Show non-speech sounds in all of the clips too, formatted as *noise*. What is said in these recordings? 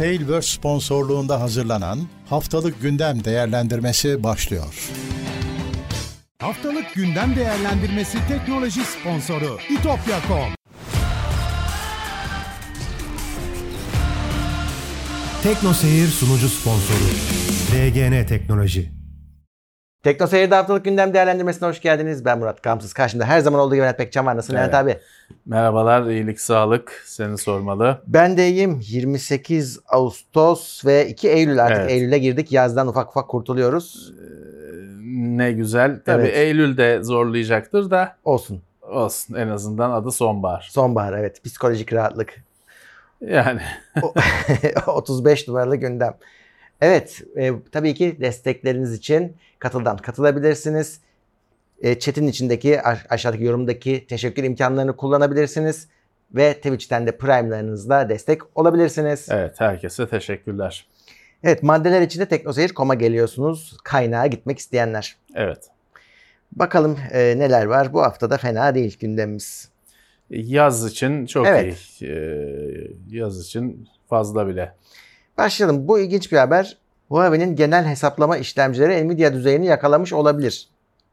Tailverse sponsorluğunda hazırlanan Haftalık Gündem Değerlendirmesi başlıyor. Haftalık gündem değerlendirmesi teknoloji sponsoru itopya.com. Tekno Seyir sunucu sponsoru DGN Teknoloji. Tekno Seyir'de haftalık gündem değerlendirmesine hoş geldiniz. Ben Murat Kamsız. Karşımda her zaman olduğu gibi Levent Pekcan var. Nasılsın Levent abi? Merhabalar, iyilik, sağlık. Seni sormalı. Ben de iyiyim. 28 Ağustos ve 2 Eylül artık Evet. Eylül'e girdik. Yazdan ufak ufak kurtuluyoruz. Ne güzel. Tabii Evet. Eylül de zorlayacaktır da Olsun. olsun. En azından adı sonbahar. Sonbahar evet. Psikolojik rahatlık. Yani O- *laughs* 35 numaralı gündem. Evet, e, tabii ki destekleriniz için katıldan katılabilirsiniz. E, chat'in içindeki aşağıdaki yorumdaki teşekkür imkanlarını kullanabilirsiniz ve Twitch'ten de Prime'larınızla destek olabilirsiniz. Evet, evet herkese teşekkürler. maddeler içinde teknoseyir.com'a geliyorsunuz kaynağa gitmek isteyenler. Evet. Bakalım e, neler var. Bu hafta da fena değil gündemimiz. Yaz için çok Evet. iyi. Ee, yaz için fazla bile. Başlayalım. Bu ilginç bir haber. Huawei'nin genel hesaplama işlemcileri Nvidia düzeyini yakalamış olabilir.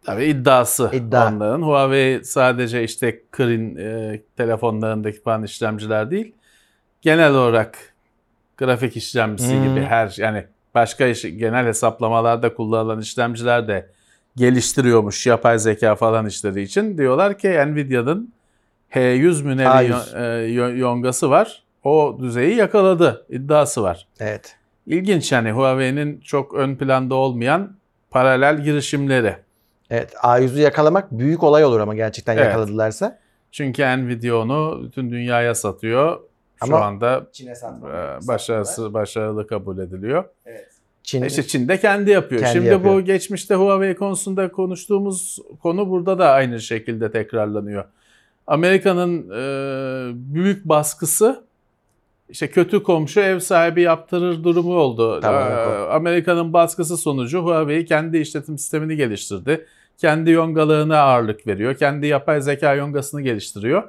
Tabii iddiası İddia. onların. Huawei sadece işte Kirin e, telefonlarındaki falan işlemciler değil. Genel olarak grafik işlemcisi Hmm. gibi her yani başka iş, genel hesaplamalarda kullanılan işlemciler de geliştiriyormuş yapay zeka falan işleri için. Diyorlar ki Nvidia'nın H100 mü ne bir A100. yo- e, yo- yongası var. O düzeyi yakaladı iddiası var. Evet. İlginç yani Huawei'nin çok ön planda olmayan paralel girişimleri. Evet. A100'ü yakalamak büyük olay olur ama gerçekten Evet. yakaladılarsa. Çünkü Nvidia onu bütün dünyaya satıyor. Şu Ama- anda Çin'e e, başarısı başarılı kabul ediliyor. Çin, İşte Çin de kendi yapıyor. Kendi Şimdi yapıyor. bu geçmişte Huawei konusunda konuştuğumuz konu burada da aynı şekilde tekrarlanıyor. Amerika'nın e, büyük baskısı işte kötü komşu ev sahibi yaptırır durumu oldu. Tamam, E, yok. Amerika'nın baskısı sonucu Huawei kendi işletim sistemini geliştirdi. Kendi yongalığına ağırlık veriyor. Kendi yapay zeka yongasını geliştiriyor.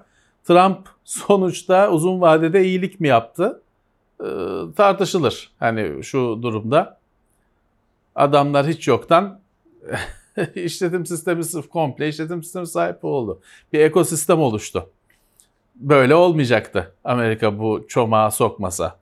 Trump sonuçta uzun vadede iyilik mi yaptı? E, tartışılır. Hani şu durumda adamlar hiç yoktan *laughs* işletim sistemi sırf komple işletim sistemi sahibi oldu. Bir ekosistem oluştu. Böyle olmayacaktı Amerika bu çomağa sokmasa.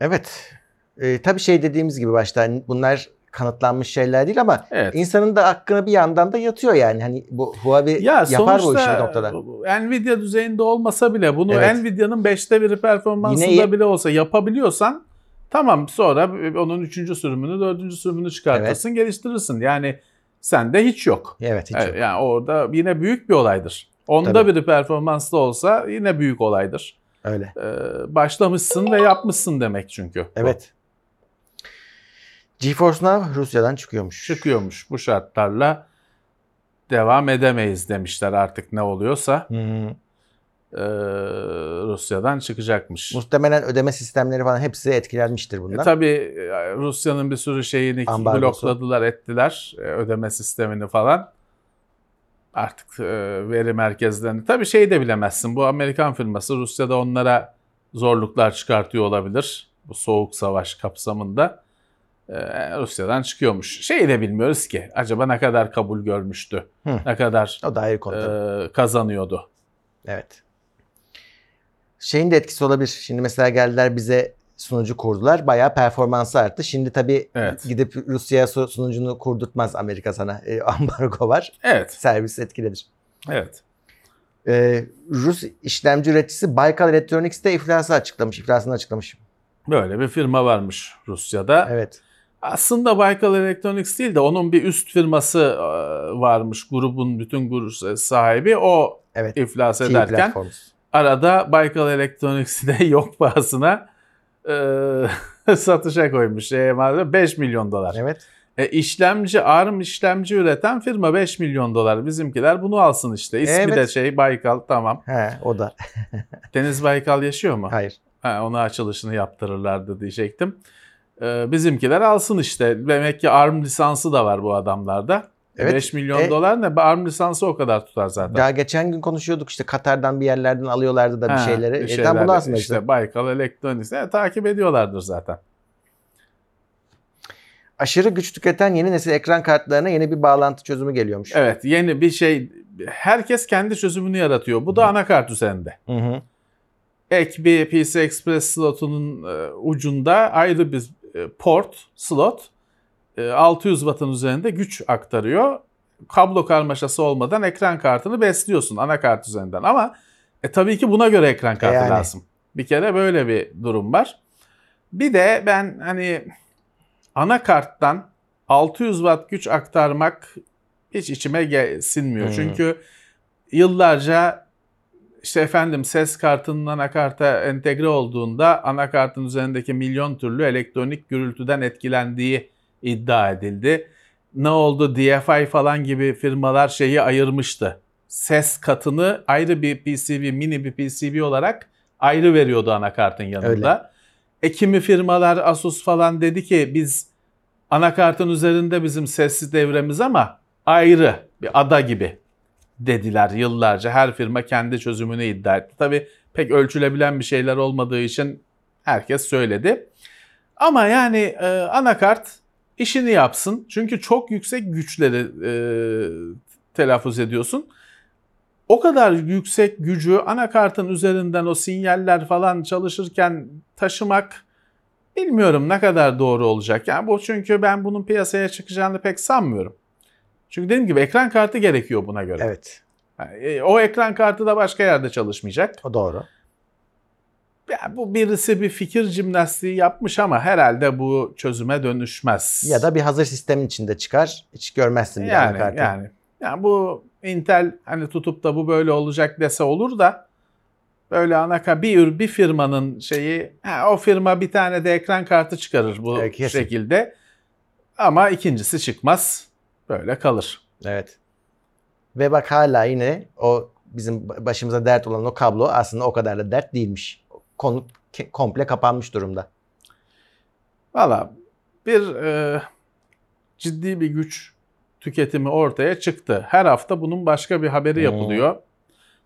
Evet. Ee, tabii şey dediğimiz gibi başta bunlar kanıtlanmış şeyler değil ama Evet. insanın da hakkını bir yandan da yatıyor yani. Hani bu Huawei Ya yapar bu işi bir noktada. Nvidia düzeyinde olmasa bile bunu Evet. Nvidia'nın 5'te biri performansında Yine bile olsa yapabiliyorsan tamam sonra onun 3. sürümünü 4. sürümünü çıkartırsın geliştirirsin. Yani sende hiç yok. Evet hiç Evet, yok. Yani orada yine büyük bir olaydır. Onda Tabii. biri performanslı olsa yine büyük olaydır. Öyle. Ee, başlamışsın ve yapmışsın demek çünkü. Evet. GeForce Now Rusya'dan çıkıyormuş. Çıkıyormuş bu şartlarla devam edemeyiz demişler artık ne oluyorsa Hı hı. ee, Rusya'dan çıkacakmış. Muhtemelen ödeme sistemleri falan hepsi etkilenmiştir E, bundan. tabii e, Rusya'nın bir sürü şeyini Ambargosu. blokladılar ettiler e, ödeme sistemini falan. Artık e, veri merkezlerini tabii şey de bilemezsin bu Amerikan firması Rusya'da onlara zorluklar çıkartıyor olabilir bu soğuk savaş kapsamında. E, Rusya'dan çıkıyormuş. Şeyi de bilmiyoruz ki acaba ne kadar kabul görmüştü, Hı. ne kadar O da ayrı konu. e, kazanıyordu. Evet. Şeyin de etkisi olabilir. Şimdi mesela geldiler bize sunucu kurdular. Bayağı performansı arttı. Şimdi tabii Evet. gidip Rusya'ya su- sunucunu kurdurtmaz Amerika sana. E, *laughs* ambargo var. Evet, Servis etkilenir. evet. E, Rus işlemci üreticisi Baykal Electronics de iflası açıklamış. İflasını açıklamış. Böyle bir firma varmış Rusya'da. Evet. Aslında Baykal Electronics değil de onun bir üst firması e, varmış. Grubun bütün grup sahibi o Evet. iflas ederken arada Baykal Electronics'i de *laughs* yok pahasına e, *laughs* satışa koymuş. E, maalesef 5 milyon dolar. Evet. E, işlemci, ARM işlemci üreten firma 5 milyon dolar. Bizimkiler bunu alsın işte. İsmi Evet. de şey Baykal tamam. He, o da. *laughs* Deniz Baykal yaşıyor mu? Hayır. Ha, ona açılışını yaptırırlardı diyecektim. Ee, bizimkiler alsın işte. Demek ki ARM lisansı da var bu adamlarda. Evet. 5 milyon E- dolar ne? ARM lisansı o kadar tutar zaten. Daha geçen gün konuşuyorduk işte Katar'dan bir yerlerden alıyorlardı da bir Ha, şeyleri. bir E, tam bunu şeyler, aslında işte. işte Baykal Electronics e, takip ediyorlardır zaten. Aşırı güç tüketen yeni nesil ekran kartlarına yeni bir bağlantı çözümü geliyormuş. Evet yeni bir şey herkes kendi çözümünü yaratıyor. Bu da anakart üzerinde. Hı hı. Ek bir PC Express slotunun e, ucunda ayrı bir e, port slot e, 600 wattın üzerinde güç aktarıyor. Kablo karmaşası olmadan ekran kartını besliyorsun anakart üzerinden ama e, tabii ki buna göre ekran kartı Yani. lazım. Bir kere böyle bir durum var. Bir de ben hani anakarttan 600 watt güç aktarmak hiç içime sinmiyor. Hmm. Çünkü yıllarca işte efendim ses kartının anakarta entegre olduğunda anakartın üzerindeki milyon türlü elektronik gürültüden etkilendiği iddia edildi. Ne oldu? DFI falan gibi firmalar şeyi ayırmıştı. Ses katını ayrı bir PCB, mini bir PCB olarak ayrı veriyordu anakartın yanında. E kimi firmalar Asus falan dedi ki biz anakartın üzerinde bizim sessiz devremiz ama ayrı bir ada gibi dediler yıllarca. Her firma kendi çözümünü iddia etti. Tabii pek ölçülebilen bir şeyler olmadığı için herkes söyledi. Ama yani e, anakart işini yapsın. Çünkü çok yüksek güçleri e, telaffuz ediyorsun. O kadar yüksek gücü anakartın üzerinden o sinyaller falan çalışırken taşımak bilmiyorum ne kadar doğru olacak. Yani bu çünkü ben bunun piyasaya çıkacağını pek sanmıyorum. Çünkü dediğim gibi ekran kartı gerekiyor buna göre. Evet. Yani, e, o ekran kartı da başka yerde çalışmayacak. O doğru. Ya bu birisi bir fikir jimnastiği yapmış ama herhalde bu çözüme dönüşmez. Ya da bir hazır sistemin içinde çıkar. Hiç görmezsin bir yani anakartı. yani yani bu Intel hani tutup da bu böyle olacak dese olur da böyle anaka bir ür bir firmanın şeyi ha, o firma bir tane de ekran kartı çıkarır bu Evet, kesin. şekilde. Ama ikincisi çıkmaz. Böyle kalır. Evet. Ve bak hala yine o bizim başımıza dert olan o kablo aslında o kadar da dert değilmiş. Konu komple kapanmış durumda. Valla bir e, ciddi bir güç tüketimi ortaya çıktı. Her hafta bunun başka bir haberi Hmm. yapılıyor.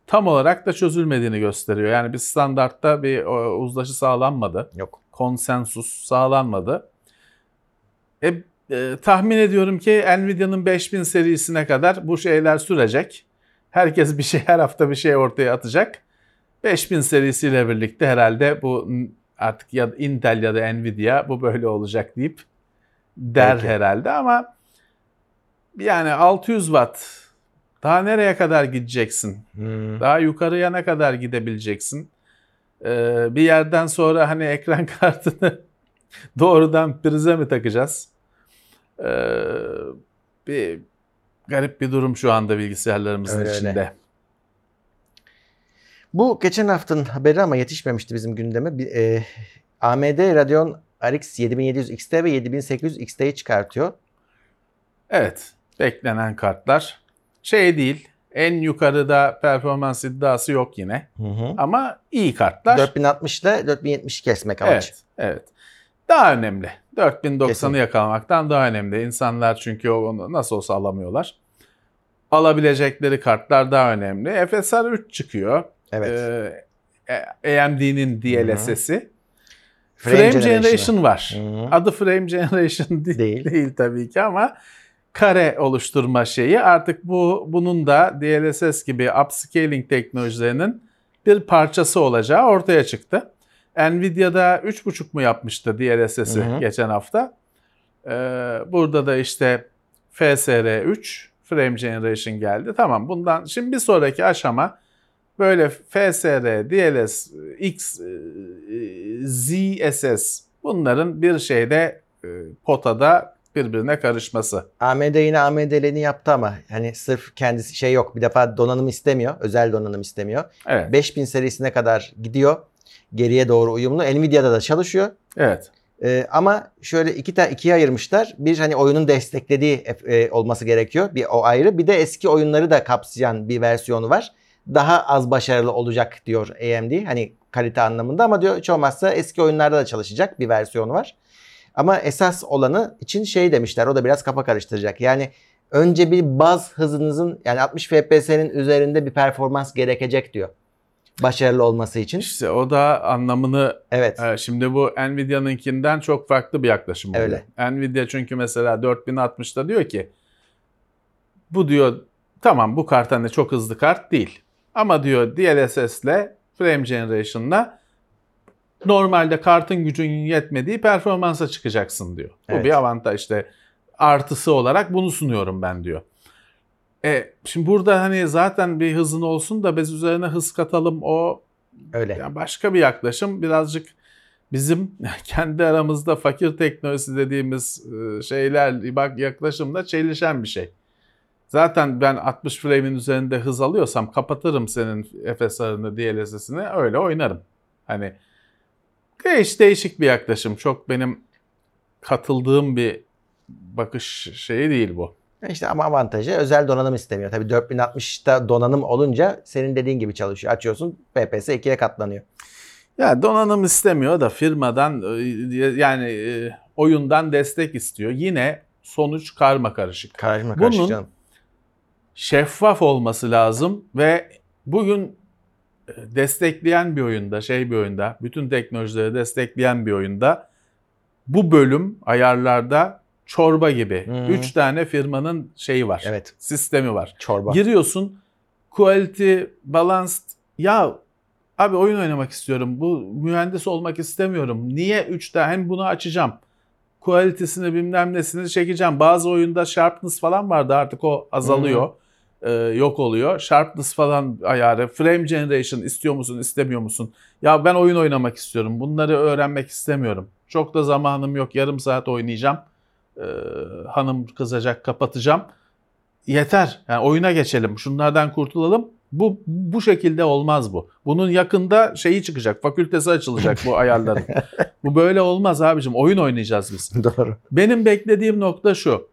Tam olarak da çözülmediğini gösteriyor. Yani bir standartta bir uzlaşı sağlanmadı. Yok. Konsensus sağlanmadı. E, e, tahmin ediyorum ki Nvidia'nın 5000 serisine kadar bu şeyler sürecek. Herkes bir şey her hafta bir şey ortaya atacak. 5000 serisiyle birlikte herhalde bu artık ya Intel ya da Nvidia bu böyle olacak deyip der Belki. herhalde ama yani 600 watt daha nereye kadar gideceksin? Hmm. Daha yukarıya ne kadar gidebileceksin? Ee, bir yerden sonra hani ekran *laughs* kartını doğrudan prize mi takacağız? Ee, bir garip bir durum şu anda bilgisayarlarımızın Öyle öyle. Bu geçen haftanın haberi ama yetişmemişti bizim gündeme. Bir, e, AMD Radeon RX 7700 XT ve 7800 XT'yi çıkartıyor. Evet, beklenen kartlar şey değil. En yukarıda performans iddiası yok yine. Hı hı. Ama iyi kartlar. 4060 ile 4070 kesmek amaç. Evet, evet. Daha önemli. 4090'ı Kesinlikle. yakalamaktan daha önemli. İnsanlar çünkü onu nasıl olsa alamıyorlar. Alabilecekleri kartlar daha önemli. FSR 3 çıkıyor. Evet. Ee, AMD'nin DLSS'i. Frame Frame, Generation Generation var. Hı hı. Adı Frame Generation *laughs* değil, Değil. değil tabii ki ama kare oluşturma şeyi artık bu bunun da DLSS gibi upscaling teknolojilerinin bir parçası olacağı ortaya çıktı. Nvidia'da 3.5 mu yapmıştı DLSS'i Hı hı. geçen hafta. Ee, burada da işte FSR 3 Frame Generation geldi. Tamam bundan şimdi bir sonraki aşama böyle FSR, DLS, X, e, ZSS bunların bir şeyde e, potada birbirine karışması. AMD yine AMD'lerini yaptı ama hani sırf kendisi şey yok. Bir defa donanım istemiyor. Özel donanım istemiyor. Evet. 5000 serisine kadar gidiyor. Geriye doğru uyumlu. Nvidia'da da çalışıyor. Evet. Ee, ama şöyle iki ta ikiye ayırmışlar. Bir hani oyunun desteklediği e, olması gerekiyor. Bir o ayrı. Bir de eski oyunları da kapsayan bir versiyonu var. Daha az başarılı olacak diyor AMD. Hani kalite anlamında ama diyor hiç olmazsa eski oyunlarda da çalışacak bir versiyonu var. Ama esas olanı için şey demişler. O da biraz kafa karıştıracak. Yani Önce bir baz hızınızın yani 60 FPS'nin üzerinde bir performans gerekecek diyor. Başarılı olması için. İşte o da anlamını Evet. e, şimdi bu Nvidia'nınkinden çok farklı bir yaklaşım oluyor. Öyle. Nvidia çünkü mesela 4060'da diyor ki bu diyor tamam bu kart hani çok hızlı kart değil. Ama diyor DLSS'le Frame Generation'la normalde kartın gücünün yetmediği performansa çıkacaksın diyor. Bu Evet. bir avantaj işte artısı olarak bunu sunuyorum ben diyor. E, şimdi burada hani zaten bir hızın olsun da biz üzerine hız katalım o Öyle. yani başka bir yaklaşım birazcık bizim *laughs* kendi aramızda fakir teknolojisi dediğimiz e, şeyler bak yaklaşımda çelişen bir şey. Zaten ben 60 frame'in üzerinde hız alıyorsam kapatırım senin FSR'ını, DLSS'ini öyle oynarım. Hani değiş, değişik bir yaklaşım. Çok benim katıldığım bir bakış şeyi değil bu. İşte ama avantajı özel donanım istemiyor. Tabii 4060'da donanım olunca senin dediğin gibi çalışıyor. Açıyorsun FPS 2'ye katlanıyor. Ya donanım istemiyor da firmadan e, yani e, oyundan destek istiyor. Yine sonuç karma karışık. Bunun- karışık canım. Şeffaf olması lazım ve bugün e, destekleyen bir oyunda, şey bir oyunda, bütün teknolojileri destekleyen bir oyunda bu bölüm ayarlarda çorba gibi. Hı. Üç tane firmanın şeyi var. Evet. Sistemi var. Çorba. Giriyorsun quality, balanced. Ya abi oyun oynamak istiyorum. Bu mühendis olmak istemiyorum. Niye 3 tane hem bunu açacağım. Quality'sini bilmem nesini çekeceğim. Bazı oyunda sharpness falan vardı artık o azalıyor. Ee, yok oluyor. Sharpness falan ayarı. Frame generation istiyor musun istemiyor musun? Ya ben oyun oynamak istiyorum. Bunları öğrenmek istemiyorum. Çok da zamanım yok. Yarım saat oynayacağım. Ee, hanım kızacak kapatacağım yeter. Yani oyuna geçelim. Şunlardan kurtulalım. Bu bu şekilde olmaz bu. Bunun yakında şeyi çıkacak. Fakültesi açılacak bu ayarların. *laughs* bu böyle olmaz abicim. Oyun oynayacağız biz. Doğru. Benim beklediğim nokta şu.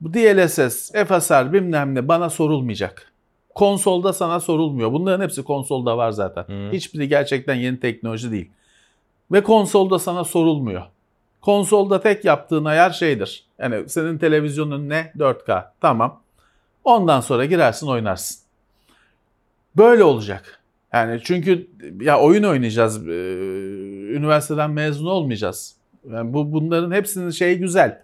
Bu DLSS, FSR bilmem ne bana sorulmayacak. Konsolda sana sorulmuyor. Bunların hepsi konsolda var zaten. Hı. Hiçbiri gerçekten yeni teknoloji değil. Ve konsolda sana sorulmuyor. Konsolda tek yaptığın ayar şeydir. Yani senin televizyonun ne? 4K. Tamam. Ondan sonra girersin oynarsın. Böyle olacak. Yani çünkü ya oyun oynayacağız. Üniversiteden mezun olmayacağız. Yani bu bunların hepsinin şeyi güzel.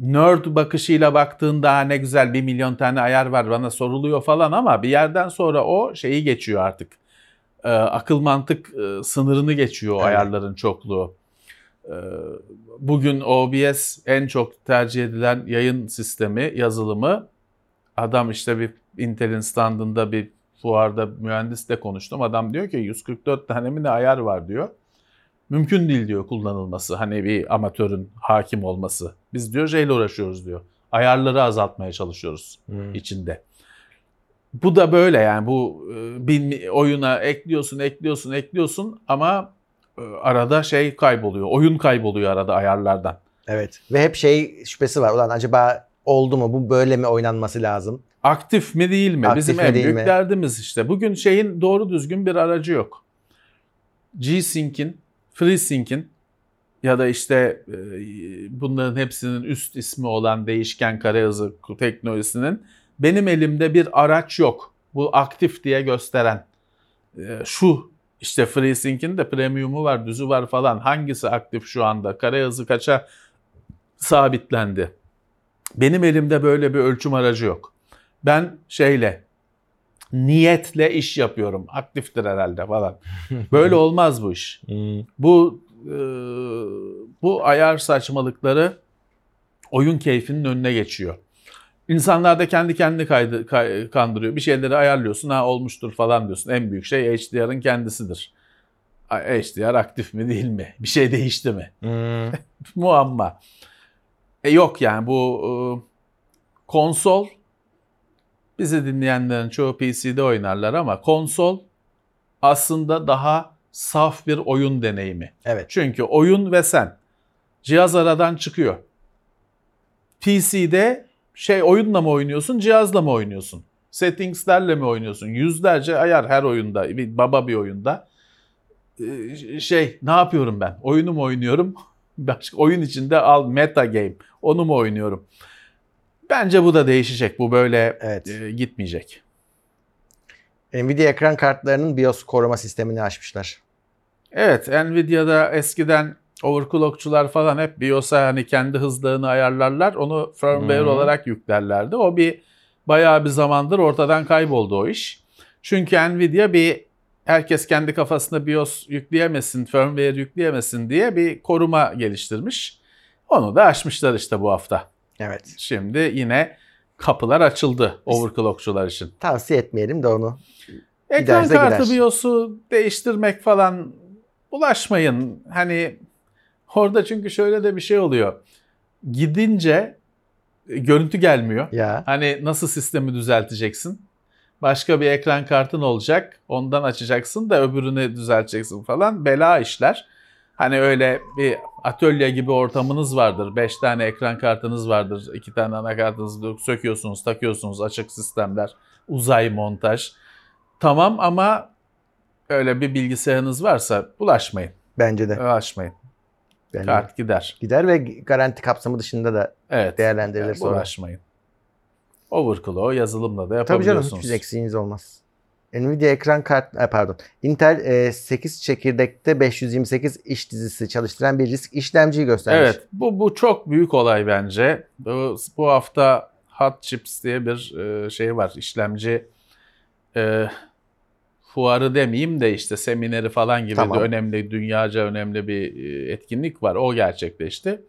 Nerd bakışıyla baktığında "Ha, ne güzel bir milyon tane ayar var bana soruluyor falan ama bir yerden sonra o şeyi geçiyor artık. Ee, akıl mantık e, sınırını geçiyor o Evet. ayarların çokluğu. Ee, bugün OBS en çok tercih edilen yayın sistemi, yazılımı. Adam işte bir Intel'in standında bir fuarda mühendisle konuştum. Adam diyor ki 144 tane mi ne ayar var diyor. Mümkün değil diyor kullanılması. Hani bir amatörün hakim olması. Biz diyor şeyle uğraşıyoruz diyor. Ayarları azaltmaya çalışıyoruz Hı. içinde. Bu da böyle yani bu e, bir oyuna ekliyorsun, ekliyorsun, ekliyorsun ama e, arada şey kayboluyor. Oyun kayboluyor arada ayarlardan. Evet. Ve hep şey şüphesi var. Ulan acaba oldu mu? Bu böyle mi oynanması lazım? Aktif mi değil mi? Aktif Bizim mi en büyük mi? derdimiz işte. Bugün şeyin doğru düzgün bir aracı yok. G-Sync'in, FreeSync'in ya da işte e, bunların hepsinin üst ismi olan değişken kare hızı teknolojisinin benim elimde bir araç yok. Bu aktif diye gösteren. E, Şu işte FreeSync'in de premium'u var, düzü var falan. Hangisi aktif şu anda? Kare hızı kaça sabitlendi? Benim elimde böyle bir ölçüm aracı yok. Ben şeyle niyetle iş yapıyorum. Aktiftir herhalde falan. *laughs* Böyle olmaz bu iş. Bu e, bu ayar saçmalıkları oyun keyfinin önüne geçiyor. İnsanlar da kendi kendini kaydı, kay- kandırıyor. Bir şeyleri ayarlıyorsun ha olmuştur falan diyorsun. En büyük şey HDR'ın kendisidir. HDR aktif mi değil mi? Bir şey değişti mi? Hı. *laughs* Muamma. E yok yani bu e, konsol bizi dinleyenlerin çoğu PC'de oynarlar ama konsol aslında daha saf bir oyun deneyimi. Evet. Çünkü oyun ve sen cihaz aradan çıkıyor. PC'de şey oyunla mı oynuyorsun, cihazla mı oynuyorsun? Settingslerle mi oynuyorsun? Yüzlerce ayar her oyunda, bir baba bir oyunda. Ee, Şey, ne yapıyorum ben? Oyunu mu oynuyorum? *laughs* Başka oyun içinde al meta game. Onu mu oynuyorum? Bence bu da değişecek. Bu böyle Evet. e, gitmeyecek. Nvidia ekran kartlarının BIOS koruma sistemini açmışlar. Evet, Nvidia'da eskiden overclockçular falan hep BIOS'a hani kendi hızlarını ayarlarlar. Onu firmware Hı. olarak yüklerlerdi. O bir bayağı bir zamandır ortadan kayboldu o iş. Çünkü Nvidia bir herkes kendi kafasına BIOS yükleyemesin, firmware yükleyemesin diye bir koruma geliştirmiş. Onu da aşmışlar işte bu hafta. Evet. Şimdi yine kapılar açıldı overclockçular için. Tavsiye etmeyelim de onu. Ekran kartı gider. BIOS'u değiştirmek falan bulaşmayın. Hani orada çünkü şöyle de bir şey oluyor. Gidince e, görüntü gelmiyor. Ya. Hani nasıl sistemi düzelteceksin? Başka bir ekran kartın olacak. Ondan açacaksın da öbürünü düzelteceksin falan. Bela işler. Hani öyle bir atölye gibi ortamınız vardır. 5 tane ekran kartınız vardır. 2 tane anakartınız vardır. söküyorsunuz, takıyorsunuz açık sistemler. Uzay montaj. Tamam ama öyle bir bilgisayarınız varsa bulaşmayın. Bence de. Bulaşmayın. Bence de. Kart gider. Gider ve garanti kapsamı dışında da Evet. değerlendirilir Yani sonra. bulaşmayın. Overclock yazılımla da Tabii canım yapabiliyorsunuz. hiçbir eksiğiniz olmaz. Nvidia ekran kart e, pardon. Intel e, 8 çekirdekte 528 iş dizisi çalıştıran bir risk işlemciyi göstermiş. Evet, bu bu çok büyük olay bence. Bu, bu hafta Hot Chips diye bir e, şey var, işlemci e, fuarı demeyeyim de işte semineri falan gibi Tamam. de önemli, dünyaca önemli bir e, etkinlik var. O gerçekleşti.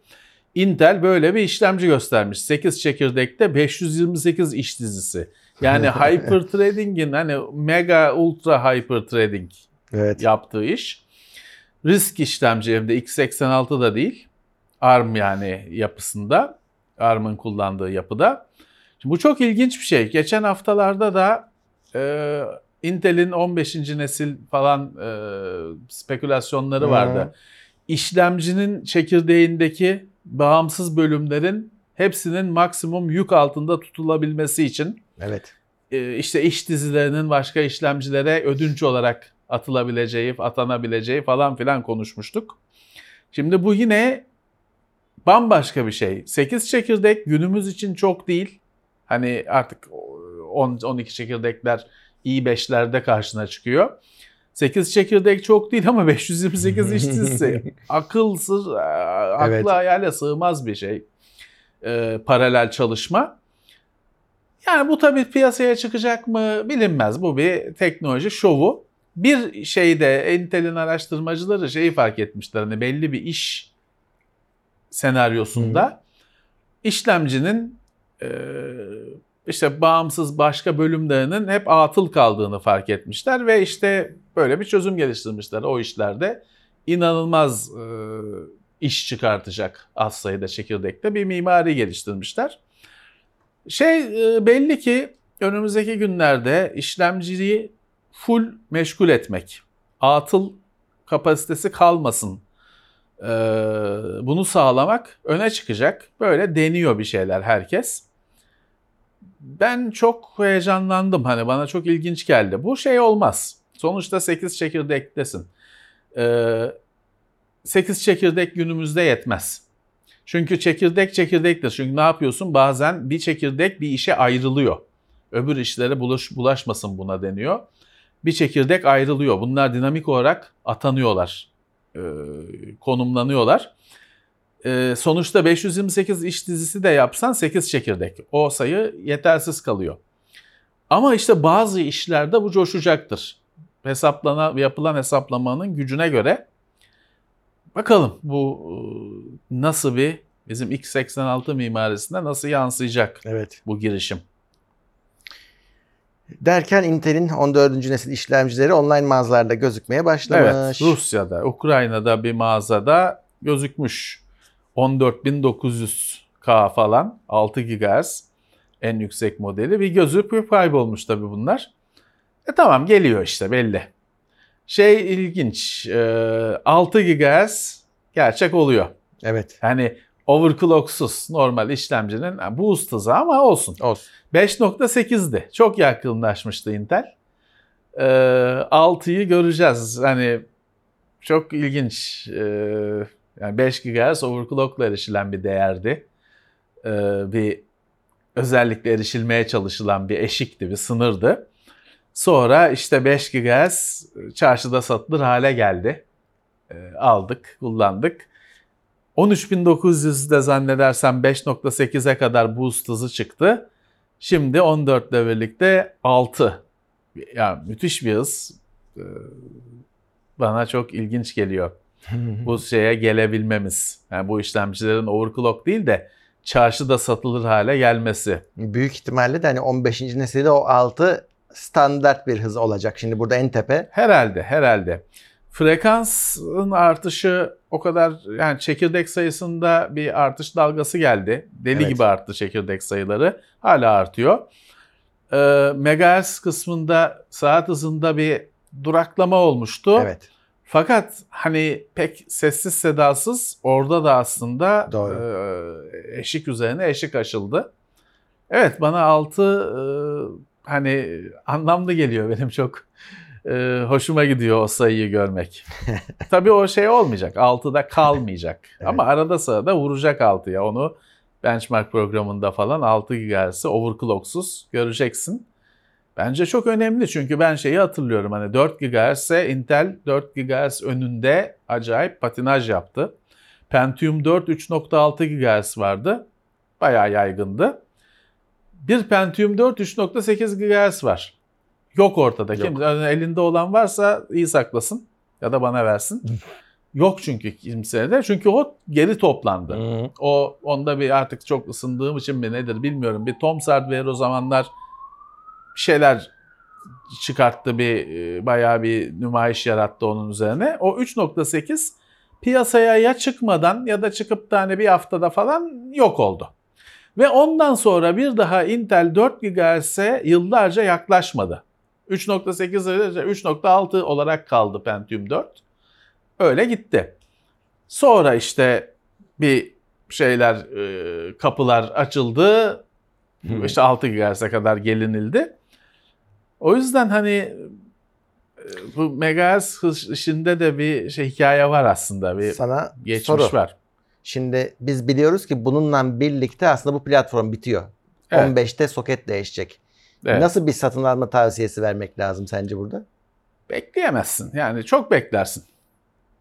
Intel böyle bir işlemci göstermiş. 8 çekirdekte 528 iş dizisi. Yani *laughs* hyper trading'in hani mega ultra hyper trading Evet. yaptığı iş. Risk işlemci hem de x86 da değil. ARM yani yapısında. ARM'ın kullandığı yapıda. Şimdi bu çok ilginç bir şey. Geçen haftalarda da e, Intel'in 15. nesil falan e, spekülasyonları Hı. vardı. İşlemcinin çekirdeğindeki bağımsız bölümlerin hepsinin maksimum yük altında tutulabilmesi için Evet. e, işte iş dizilerinin başka işlemcilere ödünç olarak atılabileceği, atanabileceği falan filan konuşmuştuk. Şimdi bu yine bambaşka bir şey. 8 çekirdek günümüz için çok değil. Hani artık 10 12 çekirdekler i5'lerde karşına çıkıyor. 8 çekirdek çok değil ama 528 iş dizisi *laughs* akıl sır, akla Evet. hayale sığmaz bir şey. Ee, paralel çalışma. Yani bu tabii piyasaya çıkacak mı bilinmez. Bu bir teknoloji şovu. Bir şeyde Intel'in araştırmacıları şeyi fark etmişler. Hani belli bir iş senaryosunda işlemcinin e, işte bağımsız başka bölümlerinin hep atıl kaldığını fark etmişler ve işte böyle bir çözüm geliştirmişler o işlerde. inanılmaz e, iş çıkartacak az sayıda çekirdekte bir mimari geliştirmişler. Şey e, belli ki önümüzdeki günlerde işlemciliği full meşgul etmek, atıl kapasitesi kalmasın. e, bunu sağlamak öne çıkacak. Böyle deniyor bir şeyler herkes. Ben çok heyecanlandım. Hani bana çok ilginç geldi. Bu şey olmaz. Sonuçta 8 çekirdektesin. Ee, 8 çekirdek günümüzde yetmez. Çünkü çekirdek çekirdektir. Çünkü ne yapıyorsun? Bazen bir çekirdek bir işe ayrılıyor. Öbür işlere bulaş, bulaşmasın buna deniyor. Bir çekirdek ayrılıyor. Bunlar dinamik olarak atanıyorlar. Ee, konumlanıyorlar. Ee, sonuçta 528 iş dizisi de yapsan 8 çekirdek. O sayı yetersiz kalıyor. Ama işte bazı işlerde bu coşacaktır. Hesaplana, yapılan hesaplamanın gücüne göre bakalım bu e, nasıl bir bizim x86 mimarisinde nasıl yansıyacak Evet. bu girişim. Derken Intel'in 14. nesil işlemcileri online mağazalarda gözükmeye başlamış. Evet, Rusya'da, Ukrayna'da bir mağazada gözükmüş. 14900K falan, 6 GHz en yüksek modeli. Bir gözü kaybolmuş tabii bunlar. E tamam geliyor işte belli. Şey ilginç, e, 6 GHz gerçek oluyor. Evet. Yani overclocksuz normal işlemcinin boost hızı ama olsun. Olsun. 5.8'di. Çok yakınlaşmıştı Intel. Ee, 6'yı göreceğiz. Hani çok ilginç. Ee, yani 5 GHz overclockla erişilen bir değerdi. Bir özellikle erişilmeye çalışılan bir eşikti, bir sınırdı. Sonra işte 5 GHz çarşıda satılır hale geldi. E, aldık, kullandık. 13900'de zannedersem 5.8'e kadar boost hızı çıktı. Şimdi 14 ile birlikte 6. Yani müthiş bir hız. Ee, Bana çok ilginç geliyor *laughs* bu şeye gelebilmemiz. Yani bu işlemcilerin overclock değil de çarşıda satılır hale gelmesi. Büyük ihtimalle de hani 15. nesilde o 6 standart bir hız olacak. Şimdi burada en tepe. Herhalde, herhalde. Frekansın artışı o kadar yani çekirdek sayısında bir artış dalgası geldi. Deli Evet. gibi arttı çekirdek sayıları. Hala artıyor. Ee, megahertz kısmında saat hızında bir duraklama olmuştu. Evet. Fakat hani pek sessiz sedasız orada da aslında Doğru. e, eşik üzerine eşik aşıldı. Evet bana 6 hani anlamlı geliyor *laughs* benim çok e, hoşuma gidiyor o sayıyı görmek. *laughs* Tabii o şey olmayacak 6'da kalmayacak *laughs* Evet. ama arada sırada vuracak 6'ya onu benchmark programında falan 6 GHz'i overclocksuz göreceksin. Bence çok önemli çünkü ben şeyi hatırlıyorum hani 4 GHz'e Intel 4 GHz önünde acayip patinaj yaptı. Pentium 4 3.6 GHz vardı. Bayağı yaygındı. Bir Pentium 4 3.8 GHz var. Yok ortada. Yok. Kim elinde olan varsa iyi saklasın ya da bana versin. *laughs* Yok çünkü kimsede. Çünkü o geri toplandı. Hı. O onda bir artık çok ısındığım için mi nedir bilmiyorum. Bir Tom Hardware o zamanlar bir şeyler çıkarttı bir e, bayağı bir nümayiş yarattı onun üzerine. O 3.8 piyasaya ya çıkmadan ya da çıkıp da hani bir haftada falan yok oldu. Ve ondan sonra bir daha Intel 4 GHz'e yıllarca yaklaşmadı. 3.8 3.6 olarak kaldı Pentium 4. Öyle gitti. Sonra işte bir şeyler e, kapılar açıldı. Hı. İşte 6 GHz'e kadar gelinildi. O yüzden hani e, bu megahertz işinde de bir şey hikaye var aslında. Bir Sana geçmiş soru. var. Şimdi biz biliyoruz ki bununla birlikte aslında bu platform bitiyor. Evet. 15'te soket değişecek. Evet. Nasıl bir satın alma tavsiyesi vermek lazım sence burada? Bekleyemezsin. Yani çok beklersin.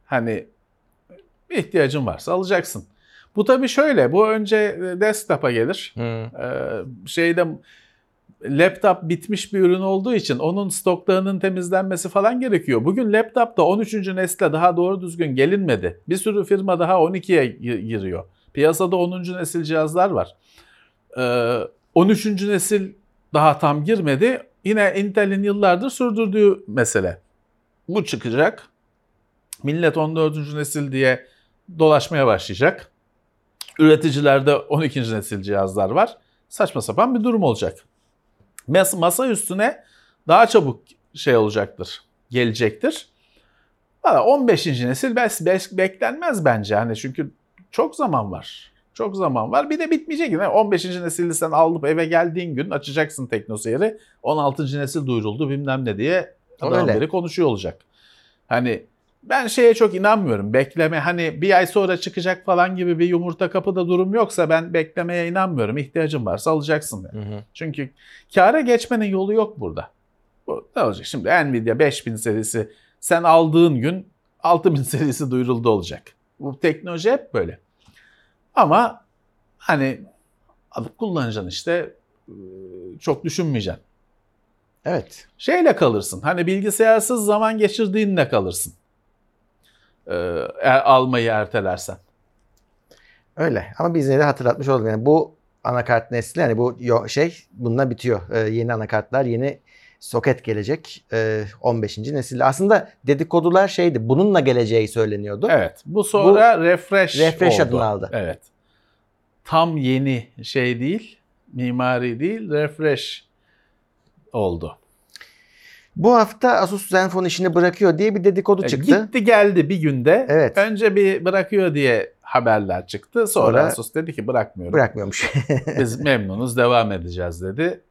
Hani bir ihtiyacın varsa alacaksın. Bu tabii şöyle. Bu önce desktop'a gelir. Ee, şeyde laptop bitmiş bir ürün olduğu için onun stoklarının temizlenmesi falan gerekiyor. Bugün laptopta 13. nesle daha doğru düzgün gelinmedi. Bir sürü firma daha 12'ye gi- giriyor. Piyasada 10. nesil cihazlar var. Ee, 13. nesil daha tam girmedi. Yine Intel'in yıllardır sürdürdüğü mesele. Bu çıkacak. Millet 14. nesil diye dolaşmaya başlayacak. Üreticilerde 12. nesil cihazlar var. Saçma sapan bir durum olacak. Mas- masa üstüne daha çabuk şey olacaktır, gelecektir. Valla 15. nesil bes, bes- beklenmez bence hani çünkü çok zaman var. Çok zaman var. Bir de bitmeyecek yine. 15. nesilde sen alıp eve geldiğin gün açacaksın teknoseyri. 16. nesil duyuruldu bilmem ne diye adam beri konuşuyor olacak. Hani ben şeye çok inanmıyorum. Bekleme hani bir ay sonra çıkacak falan gibi bir yumurta kapıda durum yoksa ben beklemeye inanmıyorum. İhtiyacın varsa alacaksın. yani. Çünkü kâra geçmenin yolu yok burada. Bu ne olacak? Şimdi Nvidia 5000 serisi sen aldığın gün 6000 *laughs* serisi duyuruldu olacak. Bu teknoloji hep böyle. Ama hani alıp kullanacaksın işte çok düşünmeyeceksin. Evet. Şeyle kalırsın. Hani bilgisayarsız zaman geçirdiğinle kalırsın. Ee, er- almayı ertelersen. Öyle. Ama biz yine de hatırlatmış olduk. Yani bu anakart nesli yani bu şey bununla bitiyor. Ee, yeni anakartlar, yeni soket gelecek. Ee, 15. nesilde. Aslında dedikodular şeydi. Bununla geleceği söyleniyordu. Evet. Bu sonra refresh refresh oldu. adını aldı. Evet. Tam yeni şey değil, mimari değil, refresh oldu. Bu hafta Asus Zenfone işini bırakıyor diye bir dedikodu E, çıktı. Gitti geldi bir günde. Evet. Önce bir bırakıyor diye haberler çıktı. Sonra, Sonra- Asus dedi ki bırakmıyorum. Bırakmıyormuş. *laughs* Biz memnunuz devam edeceğiz dedi.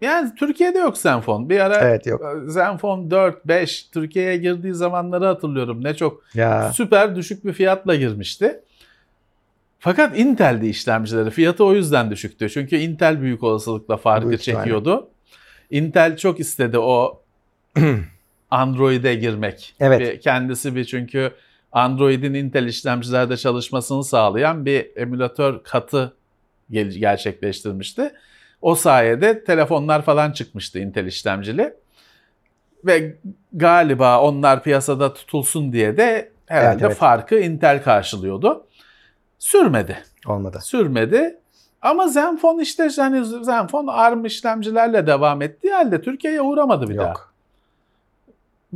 Yani Türkiye'de yok Zenfone. Bir ara evet yok. Zenfone 4, 5 Türkiye'ye girdiği zamanları hatırlıyorum. Ne çok Ya. süper düşük bir fiyatla girmişti. Fakat Intel'de işlemcileri fiyatı o yüzden düşüktü. Çünkü Intel büyük olasılıkla farkı Büyük çekiyordu. Intel çok istedi o *clears throat* Android'e girmek. Evet. Bir- kendisi bir çünkü Android'in Intel işlemcilerde çalışmasını sağlayan bir emülatör katı gerçekleştirmişti. O sayede telefonlar falan çıkmıştı Intel işlemcili. Ve galiba onlar piyasada tutulsun diye de herhalde Evet, evet. farkı Intel karşılıyordu. Sürmedi. Olmadı. Sürmedi. Ama Zenfone işte yani Zenfone ARM işlemcilerle devam ettiği halde Türkiye'ye uğramadı bir daha.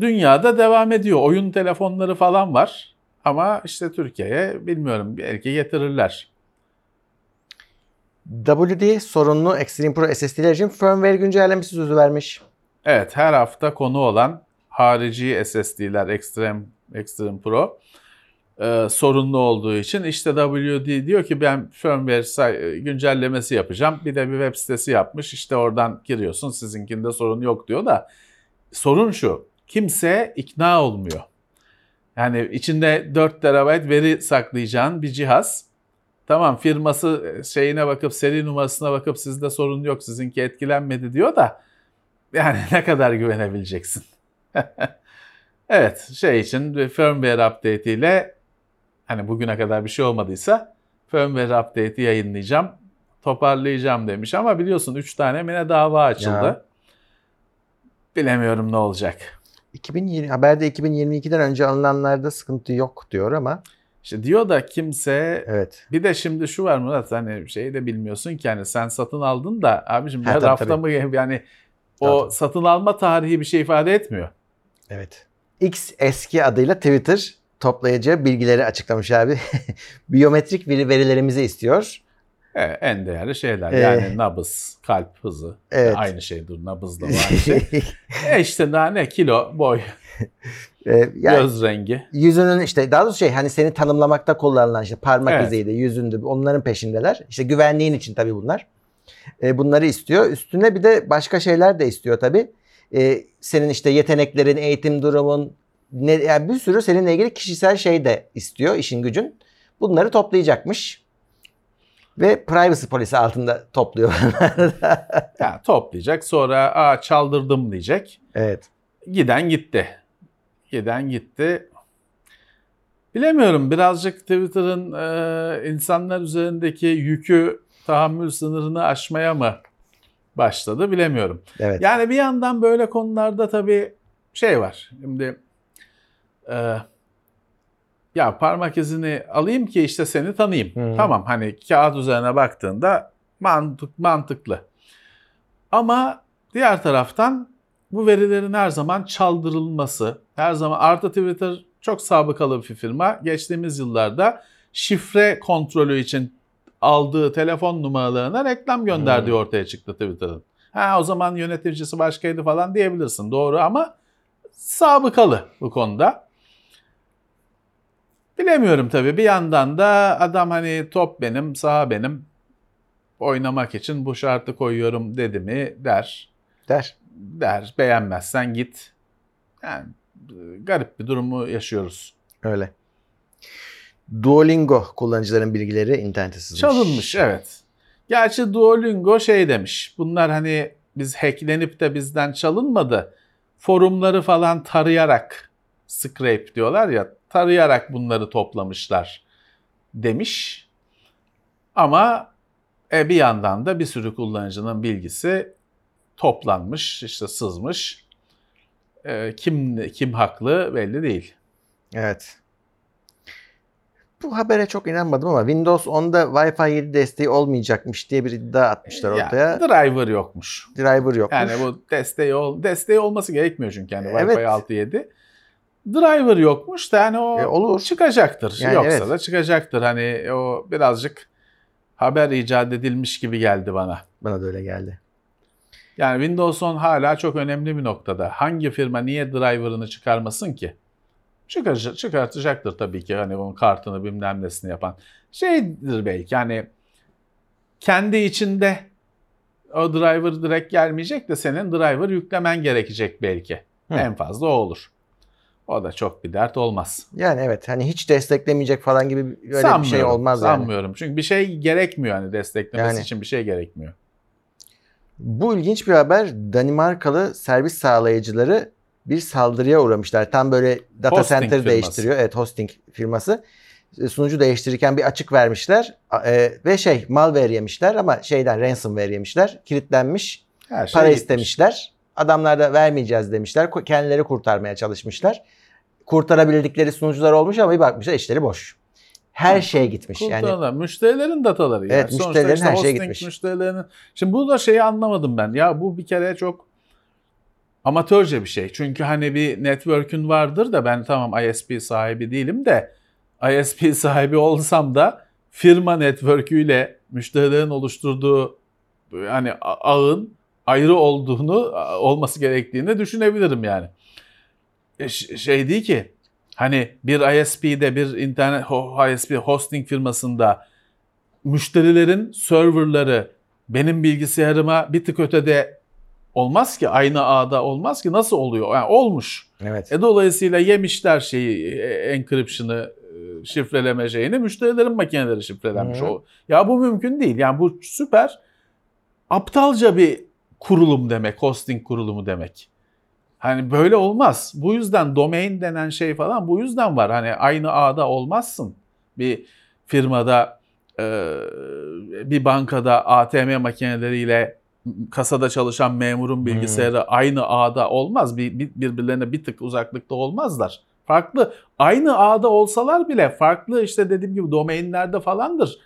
Dünyada devam ediyor. Oyun telefonları falan var. Ama işte Türkiye'ye bilmiyorum belki getirirler. WD sorunlu Extreme Pro SSD'ler için firmware güncellemesi sözü vermiş. Evet her hafta konu olan harici SSD'ler Extreme, Extreme Pro e, sorunlu olduğu için işte WD diyor ki ben firmware güncellemesi yapacağım. Bir de bir web sitesi yapmış işte oradan giriyorsun sizinkinde sorun yok diyor da sorun şu kimse ikna olmuyor. Yani içinde 4 terabayt veri saklayacağın bir cihaz. Tamam firması e, şeyine bakıp seri numarasına bakıp sizde sorun yok sizinki etkilenmedi diyor da yani *laughs* ne kadar güvenebileceksin? *laughs* evet şey için bir firmware update ile hani bugüne kadar bir şey olmadıysa firmware update'i yayınlayacağım toparlayacağım demiş ama biliyorsun 3 tane mi ne dava açıldı. Ya. Bilemiyorum ne olacak. 2020 haberde 2022'den önce alınanlarda sıkıntı yok diyor ama İşte diyor da kimse evet. bir de şimdi şu var Murat hani şeyi de bilmiyorsun ki hani sen satın aldın da abicim ya rafta tabii. mı yani o tabii. satın alma tarihi bir şey ifade etmiyor. Evet. X eski adıyla Twitter toplayacağı bilgileri açıklamış abi. *laughs* Biyometrik veri verilerimizi istiyor. Evet, en değerli şeyler Ee, yani nabız, kalp hızı evet. aynı şeydir nabızla aynı şey. e *laughs* işte daha ne kilo, boy, Ee, yani göz rengi. yüzünün işte daha doğrusu şey hani seni tanımlamakta kullanılan işte parmak Evet. iziydi, yüzündü onların peşindeler. İşte güvenliğin için tabii bunlar. Ee, bunları istiyor. Üstüne bir de başka şeyler de istiyor tabii. Ee, senin işte yeteneklerin, eğitim durumun, ne, yani bir sürü seninle ilgili kişisel şey de istiyor işin gücün. Bunları toplayacakmış. Ve privacy polisi altında topluyor. *laughs* Ya, toplayacak sonra aa çaldırdım diyecek. evet. Giden gitti. Giden gitti. Bilemiyorum birazcık Twitter'ın e, insanlar üzerindeki yükü tahammül sınırını aşmaya mı başladı bilemiyorum. Evet. Yani bir yandan böyle konularda tabii şey var. Şimdi e, ya parmak izini alayım ki işte seni tanıyayım. Hı. Tamam hani kağıt üzerine baktığında mantık mantıklı. Ama diğer taraftan bu verilerin her zaman çaldırılması, her zaman artı Twitter çok sabıkalı bir firma. Geçtiğimiz yıllarda şifre kontrolü için aldığı telefon numaralarına reklam gönderdiği ortaya çıktı Twitter'ın. Ha o zaman yöneticisi başkaydı falan diyebilirsin doğru ama sabıkalı bu konuda. Bilemiyorum tabii bir yandan da adam hani top benim saha benim oynamak için bu şartı koyuyorum dedi mi der. Der. Der beğenmezsen git. Yani e, garip bir durumu yaşıyoruz. Öyle. Duolingo kullanıcıların bilgileri internete sızmış. Çalınmış evet. Gerçi Duolingo şey demiş. Bunlar hani biz hacklenip de bizden çalınmadı. Forumları falan tarayarak scrape diyorlar ya tarayarak bunları toplamışlar demiş. Ama e, bir yandan da bir sürü kullanıcının bilgisi toplanmış, işte sızmış. E, kim kim haklı belli değil. Evet. Bu habere çok inanmadım ama Windows 10'da Wi-Fi 7 desteği olmayacakmış diye bir iddia atmışlar Ya, ortaya. driver yokmuş. Driver yokmuş. Yani bu desteği ol desteği olması gerekmiyor çünkü yani Evet. Wi-Fi 6 7. Driver yokmuş da yani o E, olur. çıkacaktır. Yani Yoksa evet. da çıkacaktır. Hani o birazcık haber icat edilmiş gibi geldi bana. Bana da öyle geldi. Yani Windows 10 hala çok önemli bir noktada. Hangi firma niye driver'ını çıkarmasın ki? Çıkar, çıkartacaktır tabii ki hani onun kartını bilmem nesini yapan. Şeydir belki yani kendi içinde o driver direkt gelmeyecek de senin driver yüklemen gerekecek belki. Hı. En fazla o olur. O da çok bir dert olmaz. Yani evet hani hiç desteklemeyecek falan gibi öyle bir şey olmaz yani. Sanmıyorum. Çünkü bir şey gerekmiyor hani desteklemesi Yani. için bir şey gerekmiyor. Bu ilginç bir haber. Danimarkalı servis sağlayıcıları bir saldırıya uğramışlar. Tam böyle data Hosting center firması. değiştiriyor. Evet hosting firması. E, Sunucu değiştirirken bir açık vermişler. E, ve şey malware yemişler ama şeyden ransomware yemişler. Kilitlenmiş. Her şey para gitmiş. istemişler. Adamlar da vermeyeceğiz demişler. Kendileri kurtarmaya çalışmışlar. Kurtarabildikleri sunucular olmuş ama bir bakmışlar işleri boş. Her şey gitmiş. Yani Kurtarılan müşterilerin dataları. yani. Evet, Sonuçta müşterilerin işte her şey hosting gitmiş. Müşterilerin... Şimdi bu da şeyi anlamadım ben. Ya bu bir kere çok amatörce bir şey. Çünkü hani bir network'ün vardır da ben tamam ISP sahibi değilim de ISP *laughs* sahibi olsam da firma network'üyle müşterilerin oluşturduğu hani ağın ayrı olduğunu olması gerektiğini düşünebilirim yani. E, şey değil ki hani bir ISP'de bir internet ISP hosting firmasında müşterilerin serverları benim bilgisayarıma bir tık ötede olmaz ki aynı ağda olmaz ki nasıl oluyor? Yani olmuş. evet. E dolayısıyla yemişler şeyi e, encryption'ı e, şifreleme şeyini müşterilerin makineleri şifrelenmiş. Hı. O ya bu mümkün değil. Yani bu süper aptalca bir kurulum demek, hosting kurulumu demek. Hani böyle olmaz. Bu yüzden domain denen şey falan bu yüzden var. Hani aynı ağda olmazsın. Bir firmada e, bir bankada ATM makineleriyle kasada çalışan memurun bilgisayarı aynı ağda olmaz. Bir, bir- birbirlerine bir tık uzaklıkta olmazlar. Farklı aynı ağda olsalar bile farklı işte dediğim gibi domainlerde falandır.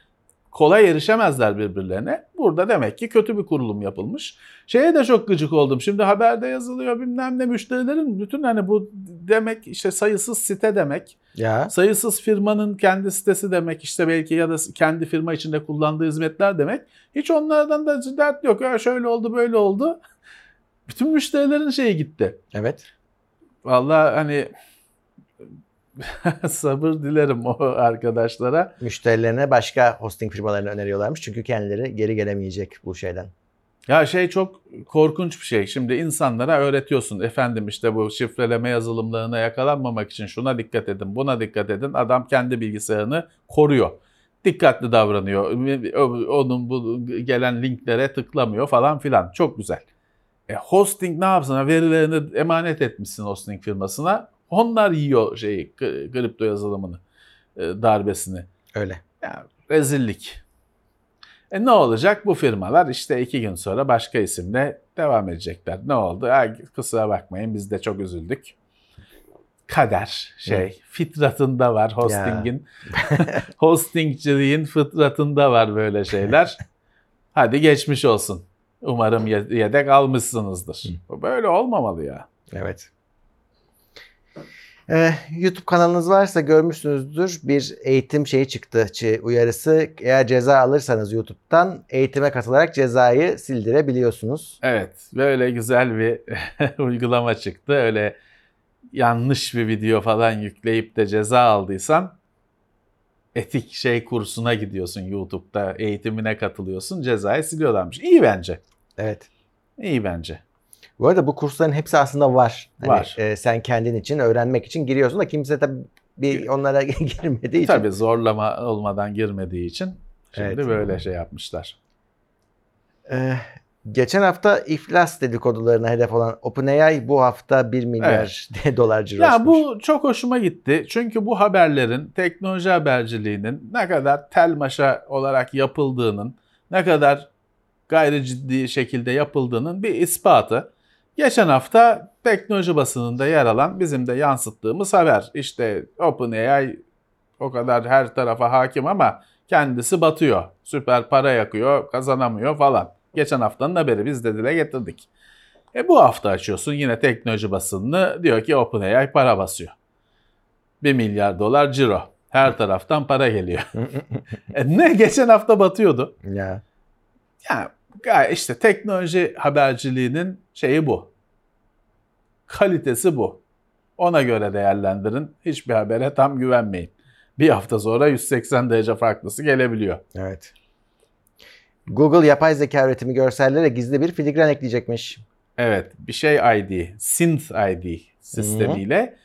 Kolay erişemezler birbirlerine. Burada demek ki kötü bir kurulum yapılmış. Şeye de çok gıcık oldum. Şimdi haberde yazılıyor bilmem ne müşterilerin bütün hani bu demek işte sayısız site demek. Ya Sayısız firmanın kendi sitesi demek işte belki ya da kendi firma içinde kullandığı hizmetler demek. Hiç onlardan da dert yok. Ya şöyle oldu böyle oldu. Bütün müşterilerin şeyi gitti. evet. Vallahi hani *laughs* sabır dilerim o arkadaşlara. Müşterilerine başka hosting firmalarını öneriyorlarmış. Çünkü kendileri geri gelemeyecek bu şeyden. Ya şey çok korkunç bir şey. Şimdi insanlara öğretiyorsun. Efendim işte bu şifreleme yazılımlarına yakalanmamak için şuna dikkat edin, buna dikkat edin. Adam kendi bilgisayarını koruyor. Dikkatli davranıyor. Onun bu gelen linklere tıklamıyor falan filan. Çok güzel. E, hosting ne yapsın? Verilerini emanet etmişsin hosting firmasına. Onlar yiyor şeyi, kripto yazılımını, e, darbesini. Öyle. Ya, rezillik. E ne olacak? Bu firmalar işte iki gün sonra başka isimle devam edecekler. Ne oldu? Ha, kusura bakmayın biz de çok üzüldük. Kader şey fitratında var hostingin. *laughs* Hostingciliğin fıtratında var böyle şeyler. Hadi geçmiş olsun. Umarım ye- yedek almışsınızdır. Bu Böyle olmamalı ya. Evet. Ee, YouTube kanalınız varsa görmüşsünüzdür bir eğitim şeyi çıktı uyarısı. Eğer ceza alırsanız YouTube'dan eğitime katılarak cezayı sildirebiliyorsunuz. Evet, böyle güzel bir *laughs* uygulama çıktı. Öyle yanlış bir video falan yükleyip de ceza aldıysan etik şey kursuna gidiyorsun YouTube'da, eğitimine katılıyorsun, cezayı siliyorlarmış. İyi bence. Evet. İyi bence. Bu arada bu kursların hepsi aslında var. Hani, Var. e, sen kendin için öğrenmek için giriyorsun da kimse tabii bir onlara *laughs* girmediği için. Tabii zorlama olmadan girmediği için şimdi Evet. böyle şey yapmışlar. Ee, geçen hafta iflas dedikodularına hedef olan OpenAI bu hafta 1 milyar *laughs* dolar ciroşmuş. Ya bu çok hoşuma gitti. Çünkü bu haberlerin teknoloji haberciliğinin ne kadar tel maşa olarak yapıldığının, ne kadar gayri ciddi şekilde yapıldığının bir ispatı. Geçen hafta teknoloji basınında yer alan bizim de yansıttığımız haber. İşte OpenAI o kadar her tarafa hakim ama kendisi batıyor. Süper para yakıyor, kazanamıyor falan. Geçen haftanın haberi biz de dile getirdik. E bu hafta açıyorsun yine teknoloji basınını diyor ki OpenAI para basıyor. 1 milyar dolar ciro. Her taraftan para geliyor. *laughs* e ne geçen hafta batıyordu. Ya. Yani gayet işte teknoloji haberciliğinin şeyi bu. Kalitesi bu. Ona göre değerlendirin. Hiçbir habere tam güvenmeyin. Bir hafta sonra 180 derece farklısı gelebiliyor. Evet. Google yapay zeka üretimi görsellere gizli bir filigran ekleyecekmiş. Evet bir şey ID, Synth ID sistemiyle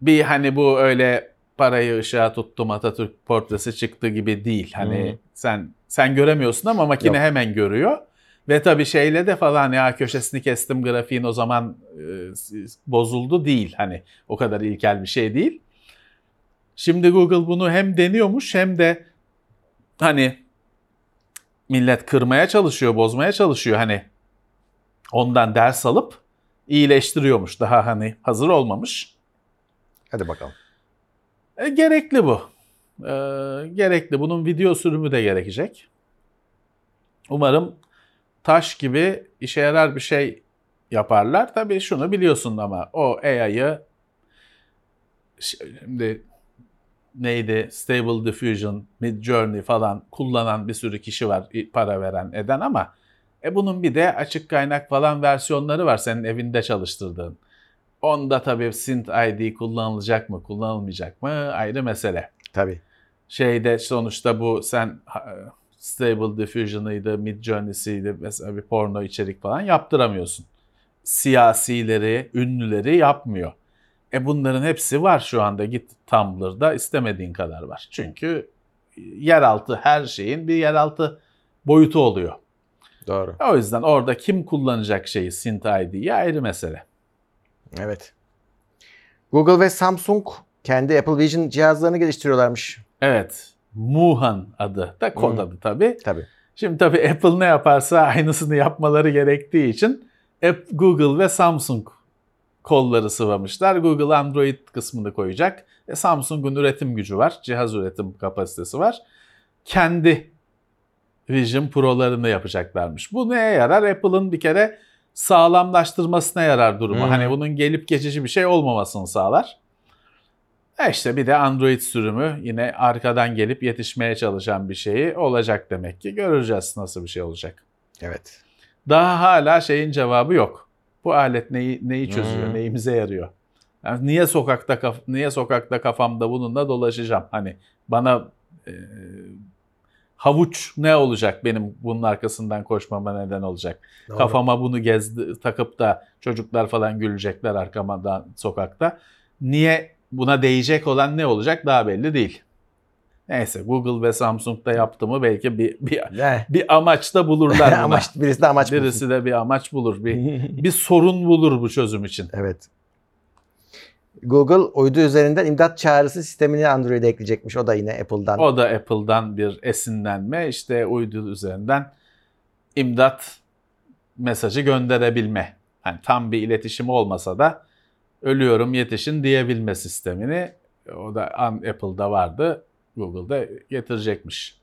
bir hani bu öyle parayı ışığa tuttum Atatürk portresi çıktı gibi değil. Hani Hı. sen sen göremiyorsun ama makine Yok. hemen görüyor. Ve tabii şeyle de falan ya köşesini kestim grafiğin o zaman e, bozuldu değil. Hani o kadar ilkel bir şey değil. Şimdi Google bunu hem deniyormuş hem de hani millet kırmaya çalışıyor, bozmaya çalışıyor hani ondan ders alıp iyileştiriyormuş. Daha hani hazır olmamış. Hadi bakalım. E, gerekli bu. E, gerekli. Bunun video sürümü de gerekecek. Umarım taş gibi işe yarar bir şey yaparlar. Tabii şunu biliyorsun ama o AI'yı şimdi neydi Stable Diffusion, Midjourney falan kullanan bir sürü kişi var para veren eden ama e bunun bir de açık kaynak falan versiyonları var senin evinde çalıştırdığın. Onda tabii Synth ID kullanılacak mı, kullanılmayacak mı ayrı mesele. Tabii. Şeyde sonuçta bu sen ha, Stable Diffusion'ıydı, Midjourney'siydi mesela bir porno içerik falan yaptıramıyorsun. Siyasileri, ünlüleri yapmıyor. E bunların hepsi var şu anda git Tumblr'da istemediğin kadar var. Çünkü yeraltı her şeyin bir yeraltı boyutu oluyor. Doğru. O yüzden orada kim kullanacak şeyi Synth ID'yi ayrı mesele. Evet. Google ve Samsung kendi Apple Vision cihazlarını geliştiriyorlarmış. Evet. Muhan adı da kod Hmm. adı tabii. Tabii. Şimdi tabii Apple ne yaparsa aynısını yapmaları gerektiği için Google ve Samsung kolları sıvamışlar. Google Android kısmını koyacak. E, Samsung'un üretim gücü var. Cihaz üretim kapasitesi var. Kendi Vision Pro'larını yapacaklarmış. Bu neye yarar? Apple'ın bir kere sağlamlaştırmasına yarar durumu. Hmm. Hani bunun gelip geçici bir şey olmamasını sağlar. E işte bir de Android sürümü yine arkadan gelip yetişmeye çalışan bir şeyi olacak demek ki. Göreceğiz nasıl bir şey olacak. Evet. Daha hala şeyin cevabı yok. Bu alet neyi neyi çözüyor, Hmm. neyimize yarıyor? Yani niye sokakta kaf- niye sokakta kafamda bununla dolaşacağım? Hani bana e, havuç ne olacak benim bunun arkasından koşmama neden olacak? Doğru. Kafama bunu gezdi, takıp da çocuklar falan gülecekler arkamdan sokakta. Niye buna değecek olan ne olacak daha belli değil. Neyse Google ve Samsung da yaptı mı belki bir, bir, Ne? bir amaç da bulurlar *laughs* buna. amaç, birisi de amaç bulsun. Birisi de bir amaç bulur. Bir, *laughs* bir sorun bulur bu çözüm için. Evet. Google uydu üzerinden imdat çağrısı sistemini Android'e ekleyecekmiş. O da yine Apple'dan. O da Apple'dan bir esinlenme. işte uydu üzerinden imdat mesajı gönderebilme. Yani tam bir iletişim olmasa da ölüyorum yetişin diyebilme sistemini o da Apple'da vardı. Google'da getirecekmiş.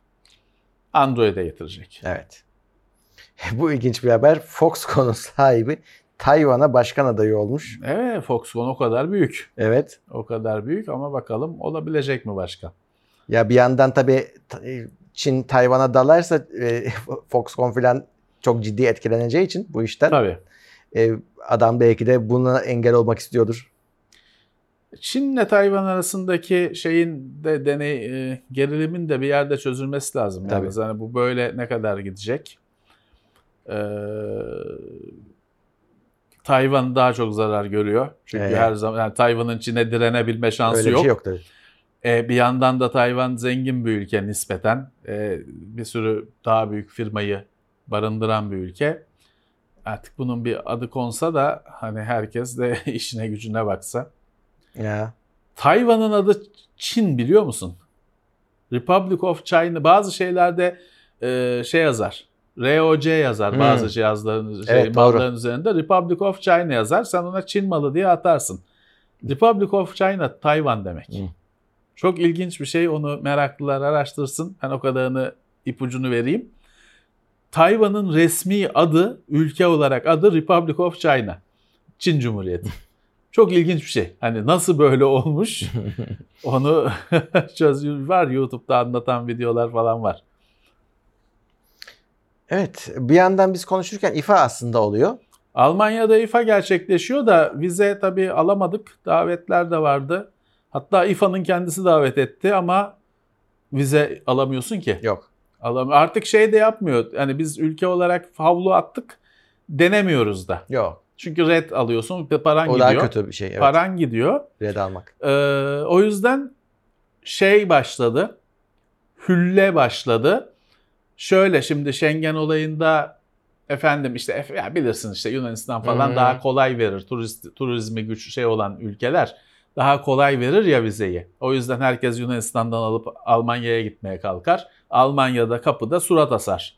Android'e getirecek. Evet. *laughs* Bu ilginç bir haber. Foxconn'un sahibi Tayvan'a başkan adayı olmuş. Evet Foxconn o kadar büyük. Evet. O kadar büyük ama bakalım olabilecek mi başka? Ya bir yandan tabii ta- e, Çin Tayvan'a dalarsa e, *laughs* Foxconn falan çok ciddi etkileneceği için bu işten Tabii. E, adam belki de buna engel olmak istiyordur. Çin'le Tayvan arasındaki şeyin de deney e, gerilimin de bir yerde çözülmesi lazım. Tabii. Yani hani bu böyle ne kadar gidecek? Ee, Tayvan daha çok zarar görüyor. Çünkü Evet. her zaman yani Tayvan'ın Çin'e direnebilme şansı Öyle bir yok. şey yok tabii. E, bir yandan da Tayvan zengin bir ülke nispeten. E, bir sürü daha büyük firmayı barındıran bir ülke. Artık bunun bir adı konsa da hani herkes de *laughs* işine gücüne baksa. Ya. Tayvan'ın adı Çin biliyor musun? Republic of China bazı şeylerde e, şey yazar. ROC yazar Hmm. bazı cihazların şey, Evet, doğru. malların üzerinde. Republic of China yazar. Sen ona Çin malı diye atarsın. Republic of China Tayvan demek. Hmm. Çok ilginç bir şey. Onu meraklılar araştırsın. Ben o kadarını ipucunu vereyim. Tayvan'ın resmi adı, ülke olarak adı Republic of China. Çin Cumhuriyeti. *laughs* Çok ilginç bir şey. Hani nasıl böyle olmuş? *laughs* Onu *laughs* çöz var YouTube'da anlatan videolar falan var. Evet. Bir yandan biz konuşurken İFA aslında oluyor. Almanya'da İFA gerçekleşiyor da vize tabii alamadık. Davetler de vardı. Hatta İFA'nın kendisi davet etti ama vize alamıyorsun ki. Yok. Alam artık şey de yapmıyor. Yani biz ülke olarak havlu attık denemiyoruz da. Yok. Çünkü red alıyorsun ve paran O gidiyor. daha kötü bir şey. Evet. Paran gidiyor. Red almak. Ee, o yüzden şey başladı. Hülle başladı. Şöyle şimdi Schengen olayında efendim işte ya bilirsin işte Yunanistan falan Hmm. daha kolay verir. Turist, turizmi güç şey olan ülkeler daha kolay verir ya vizeyi. O yüzden herkes Yunanistan'dan alıp Almanya'ya gitmeye kalkar. Almanya'da kapıda surat asar.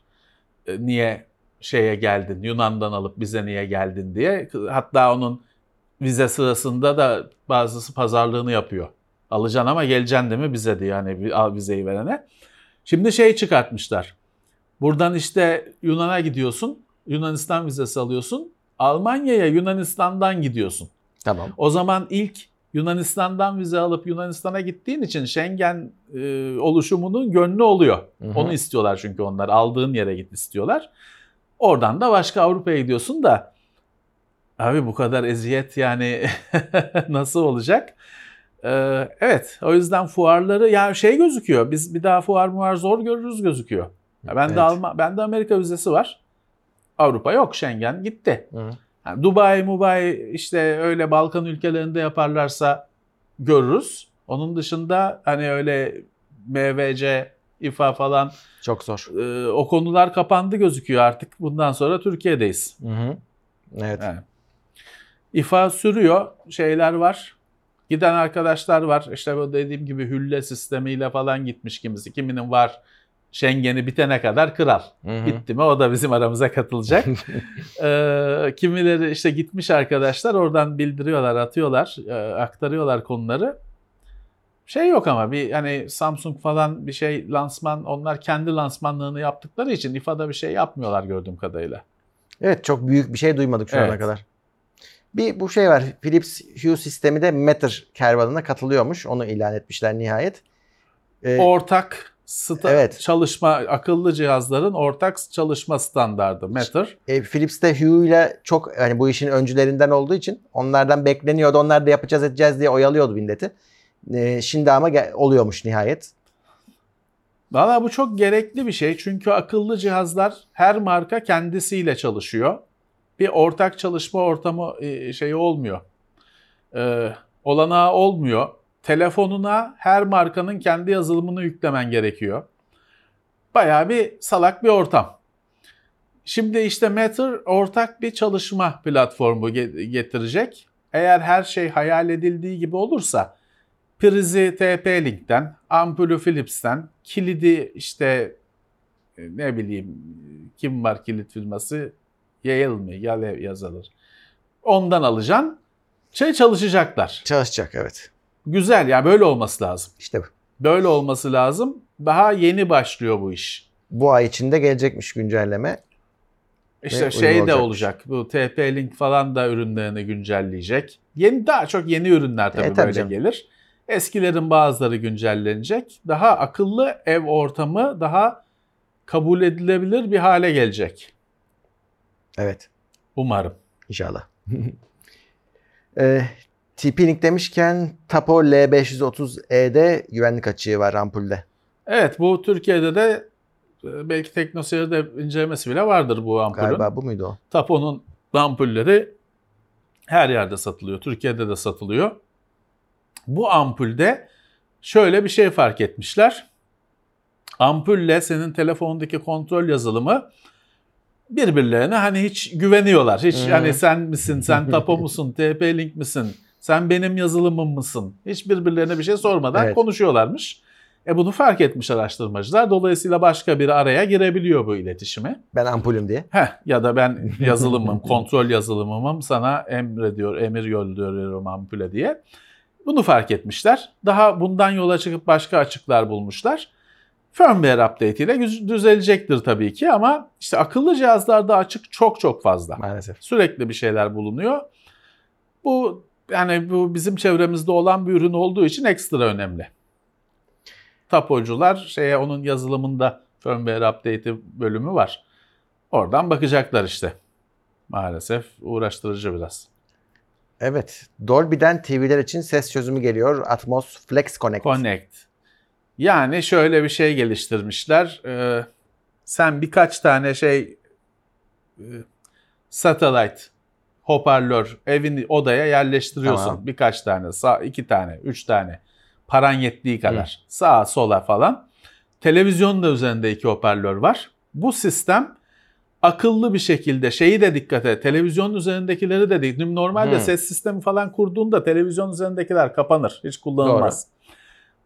E, Niye şeye geldin? Yunan'dan alıp bize niye geldin diye. Hatta onun vize sırasında da bazısı pazarlığını yapıyor. Alacaksın ama geleceksin değil mi bize diye yani al vizeyi verene. Şimdi şey çıkartmışlar. Buradan işte Yunan'a gidiyorsun. Yunanistan vizesi alıyorsun. Almanya'ya Yunanistan'dan gidiyorsun. Tamam. O zaman ilk Yunanistan'dan vize alıp Yunanistan'a gittiğin için Schengen e, oluşumunun gönlü oluyor. Hı hı. Onu istiyorlar çünkü onlar. Aldığın yere git istiyorlar. Oradan da başka Avrupa'ya gidiyorsun da abi bu kadar eziyet yani *laughs* nasıl olacak? Ee, evet o yüzden fuarları ya şey gözüküyor. Biz bir daha fuar muar zor görürüz gözüküyor. Ya ben Evet. de Alman, ben de Amerika vizesi var. Avrupa yok Schengen gitti. Hı. Yani Dubai, Mubai işte öyle Balkan ülkelerinde yaparlarsa görürüz. Onun dışında hani öyle MVC, İFA falan Çok zor. e, o konular kapandı gözüküyor artık. Bundan sonra Türkiye'deyiz. Hı hı. Evet. Yani. İFA sürüyor, şeyler var. Giden arkadaşlar var. İşte bu dediğim gibi hülle sistemiyle falan gitmiş kimisi. Kiminin var Schengen'i bitene kadar kral. Hı hı. Bitti mi o da bizim aramıza katılacak. *laughs* Ee, kimileri işte gitmiş arkadaşlar oradan bildiriyorlar, atıyorlar, e, aktarıyorlar konuları. Şey yok ama bir hani Samsung falan bir şey lansman onlar kendi lansmanlığını yaptıkları için İFA'da bir şey yapmıyorlar gördüğüm kadarıyla. Evet çok büyük bir şey duymadık şu ana Evet. kadar. Bir bu şey var. Philips Hue sistemi de Matter kervanına katılıyormuş. Onu ilan etmişler nihayet. Ee, Ortak sta- Evet. çalışma akıllı cihazların ortak çalışma standardı Matter. e, Philips de Hue ile çok hani bu işin öncülerinden olduğu için onlardan bekleniyordu. Onlar da yapacağız edeceğiz diye oyalıyordu milleti. Ee, şimdi ama oluyormuş nihayet. Valla bu çok gerekli bir şey çünkü akıllı cihazlar her marka kendisiyle çalışıyor. Bir ortak çalışma ortamı e, şeyi olmuyor. Ee, olanağı olmuyor. Telefonuna her markanın kendi yazılımını yüklemen gerekiyor. Bayağı bir salak bir ortam. Şimdi işte Matter ortak bir çalışma platformu ge- getirecek. Eğer her şey hayal edildiği gibi olursa prizi TP-Link'ten, ampulü Philips'ten, kilidi işte e, ne bileyim kim var kilit firması? Yale mi? Yale yazılır. Ondan alacaksın. Şey çalışacaklar. Çalışacak evet. Güzel ya böyle olması lazım. İşte bu. Böyle olması lazım. Daha yeni başlıyor bu iş. bu ay içinde gelecekmiş güncelleme. İşte şey de olacak. Bu TP-Link falan da ürünlerini güncelleyecek. Yeni daha çok yeni ürünler tabii, E, tabii böyle canım. gelir. Eskilerin bazıları güncellenecek. Daha akıllı ev ortamı daha kabul edilebilir bir hale gelecek. Evet Umarım. inşallah. ee, *laughs* TP-Link demişken Tapo L530E'de güvenlik açığı var ampulde. Evet bu Türkiye'de de e, belki TeknoSeyir'de incelemesi bile vardır bu ampulün. Galiba bu muydu o? Tapo'nun ampulleri her yerde satılıyor. Türkiye'de de satılıyor. Bu ampulde şöyle bir şey fark etmişler. Ampulle senin telefondaki kontrol yazılımı birbirlerine hani hiç güveniyorlar. Hiç Hmm. hani sen misin, sen Tapo musun, TP-Link misin, sen benim yazılımım mısın? Hiç birbirlerine bir şey sormadan Evet. konuşuyorlarmış. E bunu fark etmiş araştırmacılar. Dolayısıyla başka bir araya girebiliyor bu iletişime. Ben ampulüm diye. Heh, ya da ben *laughs* yazılımım, kontrol yazılımımım sana emrediyor, emir gönderiyorum ampule diye. Bunu fark etmişler. Daha bundan yola çıkıp başka açıklar bulmuşlar. Firmware update ile düz- düzelecektir tabii ki ama işte akıllı cihazlarda açık çok çok fazla. Maalesef. Sürekli bir şeyler bulunuyor. Bu yani bu bizim çevremizde olan bir ürün olduğu için ekstra önemli. Tapocular şeye onun yazılımında firmware update'i bölümü var. Oradan bakacaklar işte. Maalesef uğraştırıcı biraz. Evet. Dolby'den TV'ler için ses çözümü geliyor. Atmos Flex Connect. Connect. Yani şöyle bir şey geliştirmişler. Ee, sen birkaç tane şey e, satellite hoparlör evin odaya yerleştiriyorsun. Tamam. Birkaç tane, sağ iki tane, üç tane. Paran yettiği kadar. Sağa sola falan. Televizyonun da üzerinde iki hoparlör var. Bu sistem akıllı bir şekilde şeyi de dikkat et. Televizyonun üzerindekileri de değil. Normalde Hmm. ses sistemi falan kurduğunda televizyon üzerindekiler kapanır. Hiç kullanılmaz.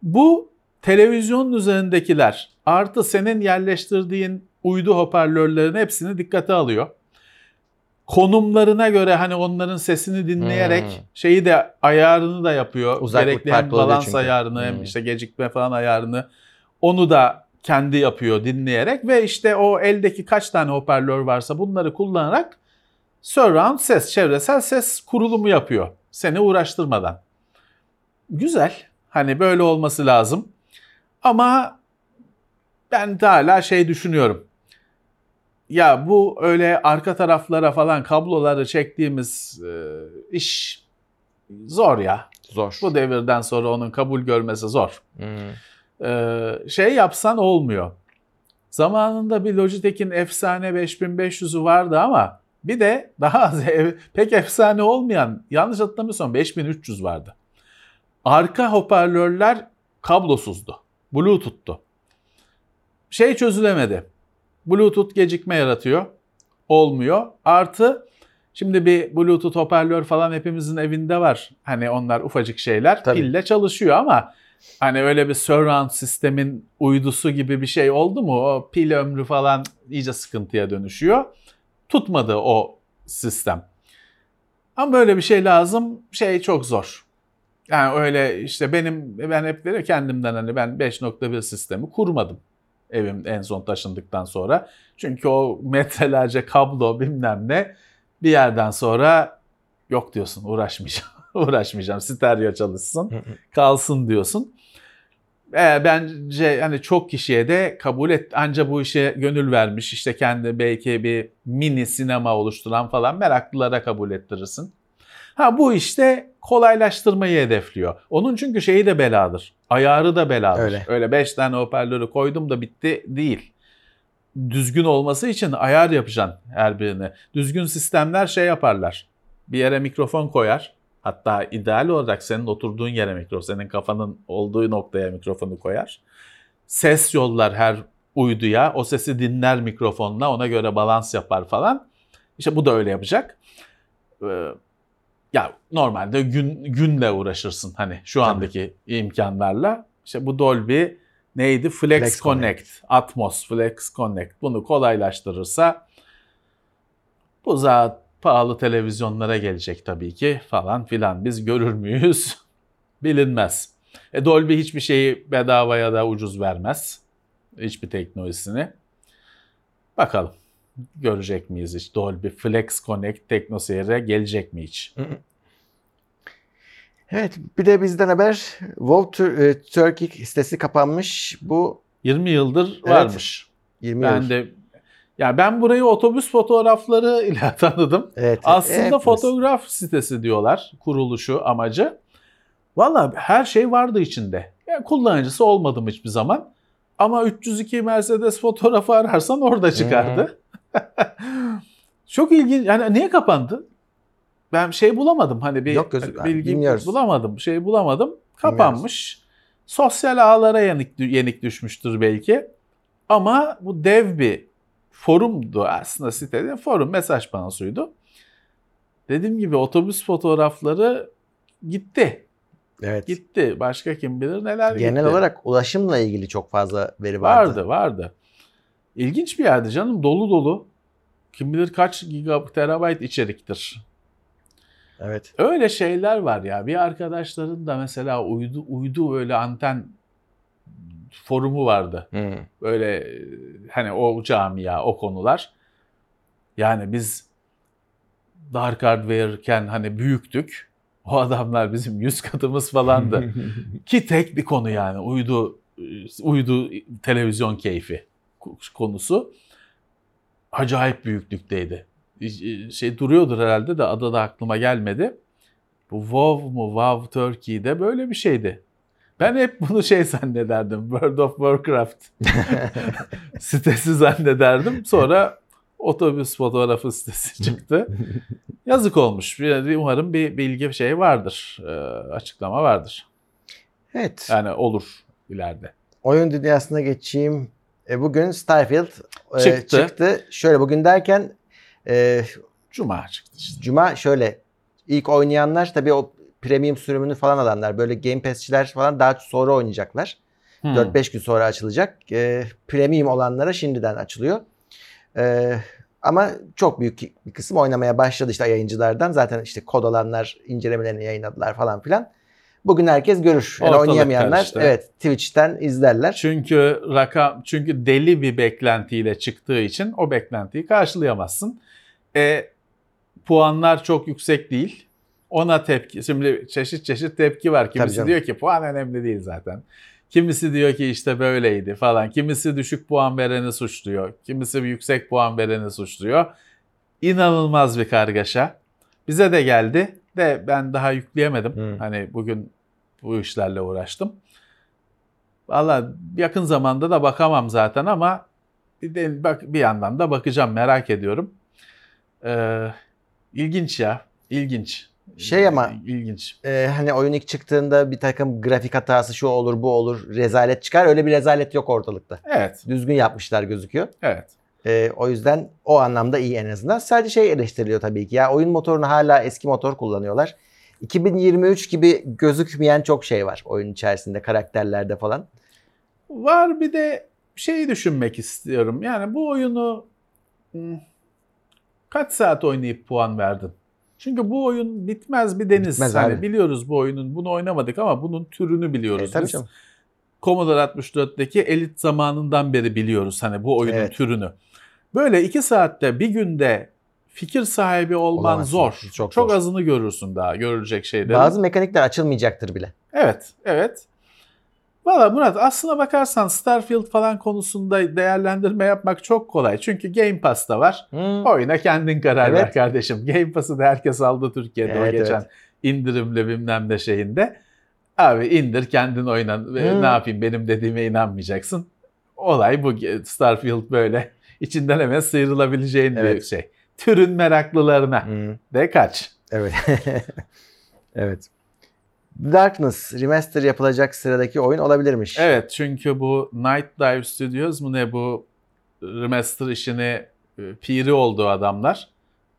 Bu televizyonun üzerindekiler artı senin yerleştirdiğin uydu hoparlörlerin hepsini dikkate alıyor. Konumlarına göre hani onların sesini dinleyerek Hmm. şeyi de ayarını da yapıyor. Uzaklık Gerekli hem balans çünkü. ayarını hem Hmm. işte gecikme falan ayarını onu da kendi yapıyor dinleyerek ve işte o eldeki kaç tane hoparlör varsa bunları kullanarak surround ses, çevresel ses kurulumu yapıyor. Seni uğraştırmadan. Güzel. Hani böyle olması lazım. Ama ben de hala şey düşünüyorum. Ya bu öyle arka taraflara falan kabloları çektiğimiz e, iş zor ya. Zor. Bu devirden sonra onun kabul görmesi zor. Hmm. Ee, şey yapsan olmuyor. Zamanında bir Logitech'in efsane 5500'ü vardı ama bir de daha az pek efsane olmayan yanlış hatırlamıyorsam 5300 vardı. Arka hoparlörler kablosuzdu. Bluetooth'tu. Şey çözülemedi. Bluetooth gecikme yaratıyor. Olmuyor. Artı şimdi bir Bluetooth hoparlör falan hepimizin evinde var. Hani onlar ufacık şeyler. Tabii. Pille çalışıyor ama Hani öyle bir surround sistemin uydusu gibi bir şey oldu mu o pil ömrü falan iyice sıkıntıya dönüşüyor. Tutmadı o sistem. Ama böyle bir şey lazım. Şey çok zor. Yani öyle işte benim ben hep veriyorum kendimden hani ben 5.1 sistemi kurmadım evim en son taşındıktan sonra. Çünkü o metrelerce kablo bilmem ne bir yerden sonra yok diyorsun uğraşmayacağım. *laughs* uğraşmayacağım. Stereo çalışsın kalsın diyorsun. E, bence hani çok kişiye de kabul et anca bu işe gönül vermiş işte kendi belki bir mini sinema oluşturan falan meraklılara kabul ettirirsin. Ha bu işte kolaylaştırmayı hedefliyor. Onun çünkü şeyi de beladır. Ayarı da beladır. Öyle. Öyle 5 tane hoparlörü koydum da bitti değil. Düzgün olması için ayar yapacaksın her birine. Düzgün sistemler şey yaparlar. Bir yere mikrofon koyar. Hatta ideal olarak senin oturduğun yere mikrofon, senin kafanın olduğu noktaya mikrofonu koyar. Ses yollar her uyduya, o sesi dinler mikrofonla, ona göre balans yapar falan. İşte bu da öyle yapacak. Ee, ya normalde gün günle uğraşırsın hani şu Tabii. andaki imkanlarla. İşte bu Dolby neydi? Flex, Flex Connect, Connect. Atmos Flex Connect bunu kolaylaştırırsa bu zat pahalı televizyonlara gelecek tabii ki falan filan. Biz görür müyüz? *laughs* Bilinmez. E Dolby hiçbir şeyi bedavaya da ucuz vermez. Hiçbir teknolojisini. Bakalım görecek miyiz hiç? Dolby Flex Connect TeknoSeyir'e gelecek mi hiç? Evet bir de bizden haber Wow e, Turkey sitesi kapanmış. Bu 20 yıldır Evet. varmış. 20 Ben yıl. de ya ben burayı otobüs fotoğrafları *laughs* ile tanıdım. Evet. Aslında hepimiz. fotoğraf sitesi diyorlar kuruluşu amacı. Valla her şey vardı içinde. Yani kullanıcısı olmadım hiçbir zaman. Ama 302 Mercedes fotoğrafı ararsan orada çıkardı. *laughs* Çok ilginç. Yani niye kapandı? Ben şey bulamadım. Hani bir Yok gözü- bilgi bilmiyoruz. bulamadım. Şey bulamadım. Kapanmış. Sosyal ağlara yenik, yenik düşmüştür belki. Ama bu dev bir forumdu aslında sitede. Forum mesaj panosuydu. Dediğim gibi otobüs fotoğrafları gitti. Evet. Gitti. Başka kim bilir neler gitti. Genel olarak ulaşımla ilgili çok fazla veri vardı. vardı vardı. İlginç bir yerdi canım. Dolu dolu. Kim bilir kaç gigabit terabayt içeriktir. Evet. Öyle şeyler var ya. Bir arkadaşların da mesela uydu uydu öyle anten forumu vardı. Hı. Böyle e, hani o camia, o konular. Yani biz Dark Hardware'ken hani büyüktük. O adamlar bizim yüz katımız falandı. *laughs* Ki tek bir konu yani uydu uydu televizyon keyfi konusu. Acayip büyüklükteydi. Şey duruyordur herhalde de adı da aklıma gelmedi. Bu WoW mu WoW Turkey'de böyle bir şeydi. Ben hep bunu şey zannederdim. World of Warcraft *laughs* sitesi zannederdim. Sonra otobüs fotoğrafı sitesi çıktı. Yazık olmuş. Umarım bir bilgi şey vardır. e, açıklama vardır. Evet. Yani olur ileride. Oyun dünyasına geçeyim. E, bugün Starfield e, Çıktı. çıktı. Şöyle bugün derken e, Cuma çıktı işte. Cuma şöyle ilk oynayanlar tabii o premium sürümünü falan alanlar böyle Game Pass'çiler falan daha sonra oynayacaklar. Hmm. 4-5 gün sonra açılacak. E, premium olanlara şimdiden açılıyor. E, ama çok büyük bir kısım oynamaya başladı işte yayıncılardan. Zaten işte kod alanlar incelemelerini yayınladılar falan filan. Bugün herkes görür. Yani Ortalık oynayamayanlar karıştı. evet Twitch'ten izlerler. Çünkü rakam çünkü deli bir beklentiyle çıktığı için o beklentiyi karşılayamazsın. E, puanlar çok yüksek değil. Ona tepki. Şimdi çeşit çeşit tepki var. Kimisi diyor ki puan önemli değil zaten. Kimisi diyor ki işte böyleydi falan. Kimisi düşük puan vereni suçluyor. Kimisi yüksek puan vereni suçluyor. İnanılmaz bir kargaşa. Bize de geldi de ben daha yükleyemedim. Hı. Hani bugün bu işlerle uğraştım. Valla yakın zamanda da bakamam zaten ama bir, de, bak, bir yandan da bakacağım merak ediyorum. Ee, ilginç ya. ilginç. Şey ama- ilginç. Ee, hani oyun ilk çıktığında bir takım grafik hatası şu olur bu olur rezalet çıkar. Öyle bir rezalet yok ortalıkta. Evet. Düzgün yapmışlar gözüküyor. Evet. Ee, o yüzden o anlamda iyi en azından. Sadece şey eleştiriliyor tabii ki. Ya oyun motorunu hala eski motor kullanıyorlar. 2023 gibi gözükmeyen çok şey var oyun içerisinde karakterlerde falan. Var bir de şeyi düşünmek istiyorum. Yani bu oyunu hmm, kaç saat oynayıp puan verdin? Çünkü bu oyun bitmez bir deniz. Bitmez hani abi. biliyoruz bu oyunun. Bunu oynamadık ama bunun türünü biliyoruz. E, tabii biz. canım. Commodore 64'teki elit zamanından beri biliyoruz hani bu oyunun Evet. türünü. Böyle iki saatte bir günde fikir sahibi olman Olamazsın. zor. Çok Çok, zor. azını görürsün daha görülecek şeyleri. Bazı mekanikler açılmayacaktır bile. Evet, evet. Valla Murat aslına bakarsan Starfield falan konusunda değerlendirme yapmak çok kolay. Çünkü Game Pass'ta var. Oyuna kendin karar ver Evet. kardeşim. Game Pass'ı da herkes aldı Türkiye'de o Evet, geçen evet. indirimli bilmem ne şeyinde. Abi indir kendin oyna. Ve Hı. Ne yapayım benim dediğime inanmayacaksın. Olay bu. Starfield böyle içinden hemen sıyrılabileceğin bir Evet. şey. Türün meraklılarına Hı. de kaç. Evet. *laughs* evet. Darkness remaster yapılacak sıradaki oyun olabilirmiş. Evet çünkü bu Night Dive Studios mu ne bu remaster işini e, piri oldu adamlar.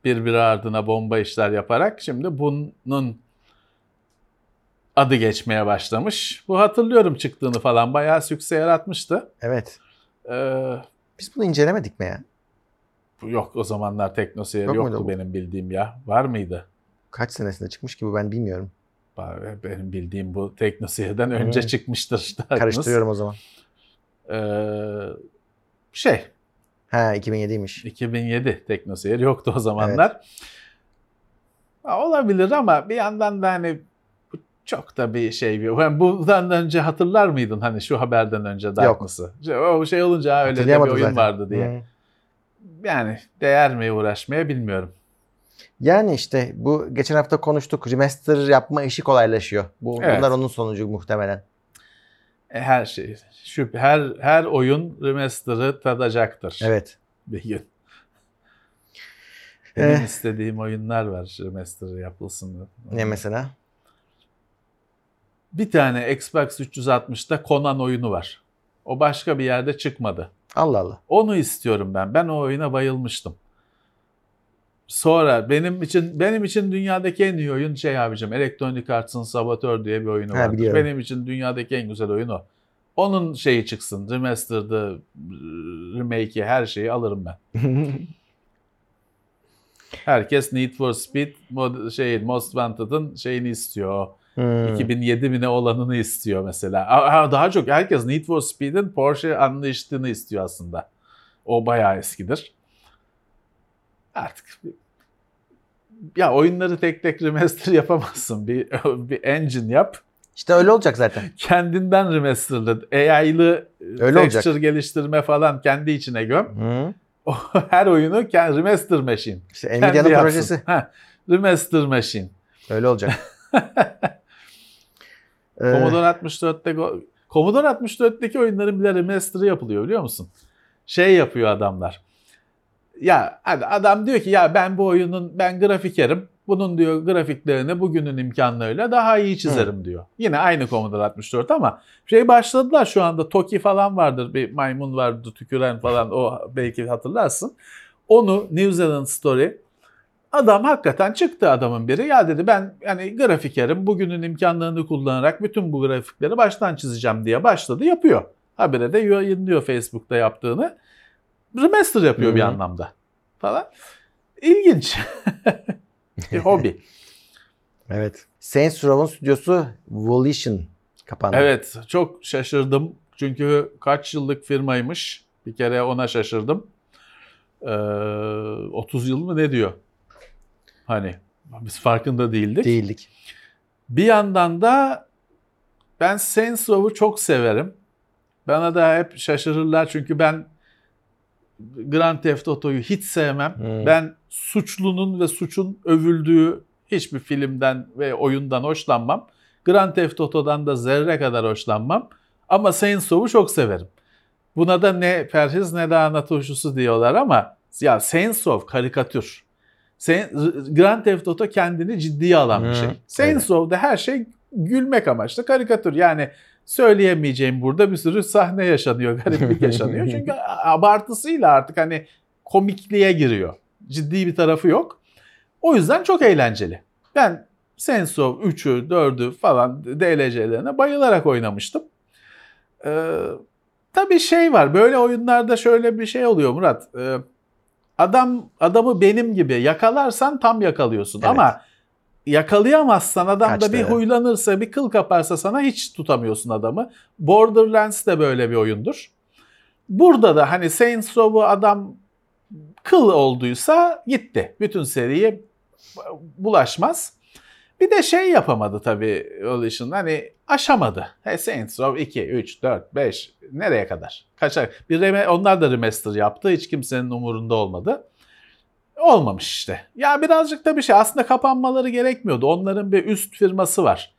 Birbiri ardına bomba işler yaparak. Şimdi bunun adı geçmeye başlamış. Bu hatırlıyorum çıktığını falan bayağı sükse yaratmıştı. Evet. Ee, Biz bunu incelemedik mi ya? bu yok o zamanlar TeknoSeyir Yok muydu yoktu bu? benim bildiğim ya. Var mıydı? Kaç senesinde çıkmış gibi ben bilmiyorum. Benim bildiğim bu TeknoSeyir'den önce çıkmıştır. *laughs* Karıştırıyorum o zaman. Ee, şey Ha 2007'ymiş. 2007 TeknoSeyir yoktu o zamanlar. Ha, olabilir ama bir yandan da hani bu çok da bir şey bir. Ben bundan önce hatırlar mıydın hani şu haberden önce Darkness'ı? O şey olunca öyle de bir oyun zaten. vardı diye. Hı. Yani değer mi uğraşmaya bilmiyorum. Yani işte bu geçen hafta konuştuk. Remaster yapma işi kolaylaşıyor. Bu Evet. bunlar onun sonucu muhtemelen. E, her şey şu her her oyun remaster'ı tadacaktır Evet. bir gün. Benim Eh. istediğim oyunlar var remaster yapılsın. Ne mesela? Bir tane Xbox 360'da Conan oyunu var. O başka bir yerde çıkmadı. Allah Allah. Onu istiyorum ben. Ben o oyuna bayılmıştım. Sonra benim için benim için dünyadaki en iyi oyun şey abicim Electronic Arts'ın Saboteur diye bir oyunu var. Benim için dünyadaki en güzel oyun o. Onun şeyi çıksın. Remastered'ı, remake'i her şeyi alırım ben. *laughs* Herkes Need for Speed mod, şey, Most Wanted'ın şeyini istiyor. Hmm. 2007 mi ne olanını istiyor mesela. Aa, Daha çok herkes Need for Speed'in Porsche Unleashed'ını istiyor aslında. O bayağı eskidir. Artık ya oyunları tek tek remaster *laughs* yapamazsın. Bir, *laughs* bir engine yap. İşte öyle olacak zaten. *laughs* Kendinden remasterlı, AI'lı Öyle texture olacak. geliştirme falan kendi içine göm. Hı. O, her oyunu kend- remaster machine. İşte Kendi Nvidia'nın projesi. Ha, remaster machine. Öyle olacak. Ee, Commodore 64'te go- Commodore 64'teki oyunların bile remaster'ı yapılıyor biliyor musun? Şey yapıyor adamlar. ya hadi adam diyor ki ya ben bu oyunun ben grafikerim. Bunun diyor grafiklerini bugünün imkanlarıyla daha iyi çizerim diyor. Yine aynı Commodore 64 ama şey başladılar şu anda Toki falan vardır. Bir maymun vardı tüküren falan o belki hatırlarsın. Onu New Zealand Story Adam hakikaten çıktı adamın biri. Ya dedi ben yani grafikerim bugünün imkanlarını kullanarak bütün bu grafikleri baştan çizeceğim diye başladı yapıyor. Habire de yayınlıyor Facebook'ta yaptığını. Remaster yapıyor Hı bir anlamda falan. İlginç. *laughs* bir hobi. Evet. Saints Row'un stüdyosu Volition kapandı. Evet çok şaşırdım. Çünkü kaç yıllık firmaymış. Bir kere ona şaşırdım. Ee, 30 yıl mı ne diyor? Hani biz farkında değildik. Değildik. Bir yandan da ben Saints çok severim. Bana da hep şaşırırlar çünkü ben Grand Theft Auto'yu hiç sevmem. Hmm. Ben suçlunun ve suçun övüldüğü hiçbir filmden ve oyundan hoşlanmam. Grand Theft Auto'dan da zerre kadar hoşlanmam. Ama Saints Row'u çok severim. Buna da ne perhiz ne de turşusu diyorlar ama ya Saints Row karikatür. Grand Theft Auto kendini ciddiye alan bir şey. Saints Row'da her şey gülmek amaçlı karikatür. Yani söyleyemeyeceğim burada bir sürü sahne yaşanıyor, *laughs* gariplik yaşanıyor. *laughs* Çünkü abartısıyla artık hani komikliğe giriyor. Ciddi bir tarafı yok. O yüzden çok eğlenceli. Ben Saints Row 3'ü, 4'ü falan DLC'lerine bayılarak oynamıştım. Ee, tabii şey var. Böyle oyunlarda şöyle bir şey oluyor Murat. Ee, adam adamı benim gibi yakalarsan tam yakalıyorsun Evet. ama yakalayamazsan adam Kaç da bir huylanırsa bir kıl kaparsa sana hiç tutamıyorsun adamı. Borderlands de böyle bir oyundur. Burada da hani Saints Row'u adam kıl olduysa gitti. Bütün seriye bulaşmaz. Bir de şey yapamadı tabii Volition hani aşamadı. He, Saints Row 2, 3, 4, 5 nereye kadar? Kaçar? Bir reme- onlar da remaster yaptı. Hiç kimsenin umurunda olmadı. Olmamış işte. Ya birazcık da bir şey aslında kapanmaları gerekmiyordu. Onların bir üst firması var.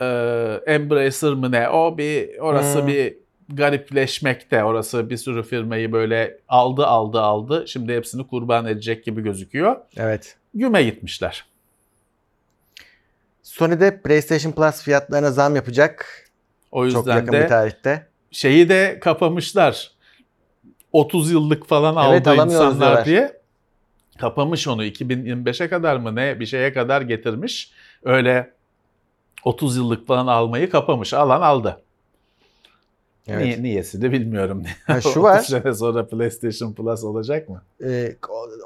Ee, Embracer mı ne? O bir orası Hmm. bir garipleşmekte. Orası bir sürü firmayı böyle aldı aldı aldı. Şimdi hepsini kurban edecek gibi gözüküyor. Evet. Güme gitmişler. Sony'de PlayStation Plus fiyatlarına zam yapacak. O Çok yüzden yakın bir de tarihte. şeyi de kapamışlar. 30 yıllık falan Evet, aldı insanlar diyorlar. diye. Kapamış onu 2025'e kadar mı ne bir şeye kadar getirmiş. Öyle 30 yıllık falan almayı kapamış. Alan aldı. Evet. Niye, niyesi de bilmiyorum. *laughs* Ha, şu 30 var. sene sonra PlayStation Plus olacak mı? Ee,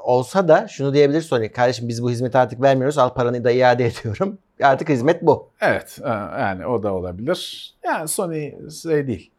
olsa da şunu diyebilir Sony. Kardeşim biz bu hizmeti artık vermiyoruz. Al paranı da iade *laughs* ediyorum. Artık hizmet bu. Evet e, yani o da olabilir. Yani Sony şey değil.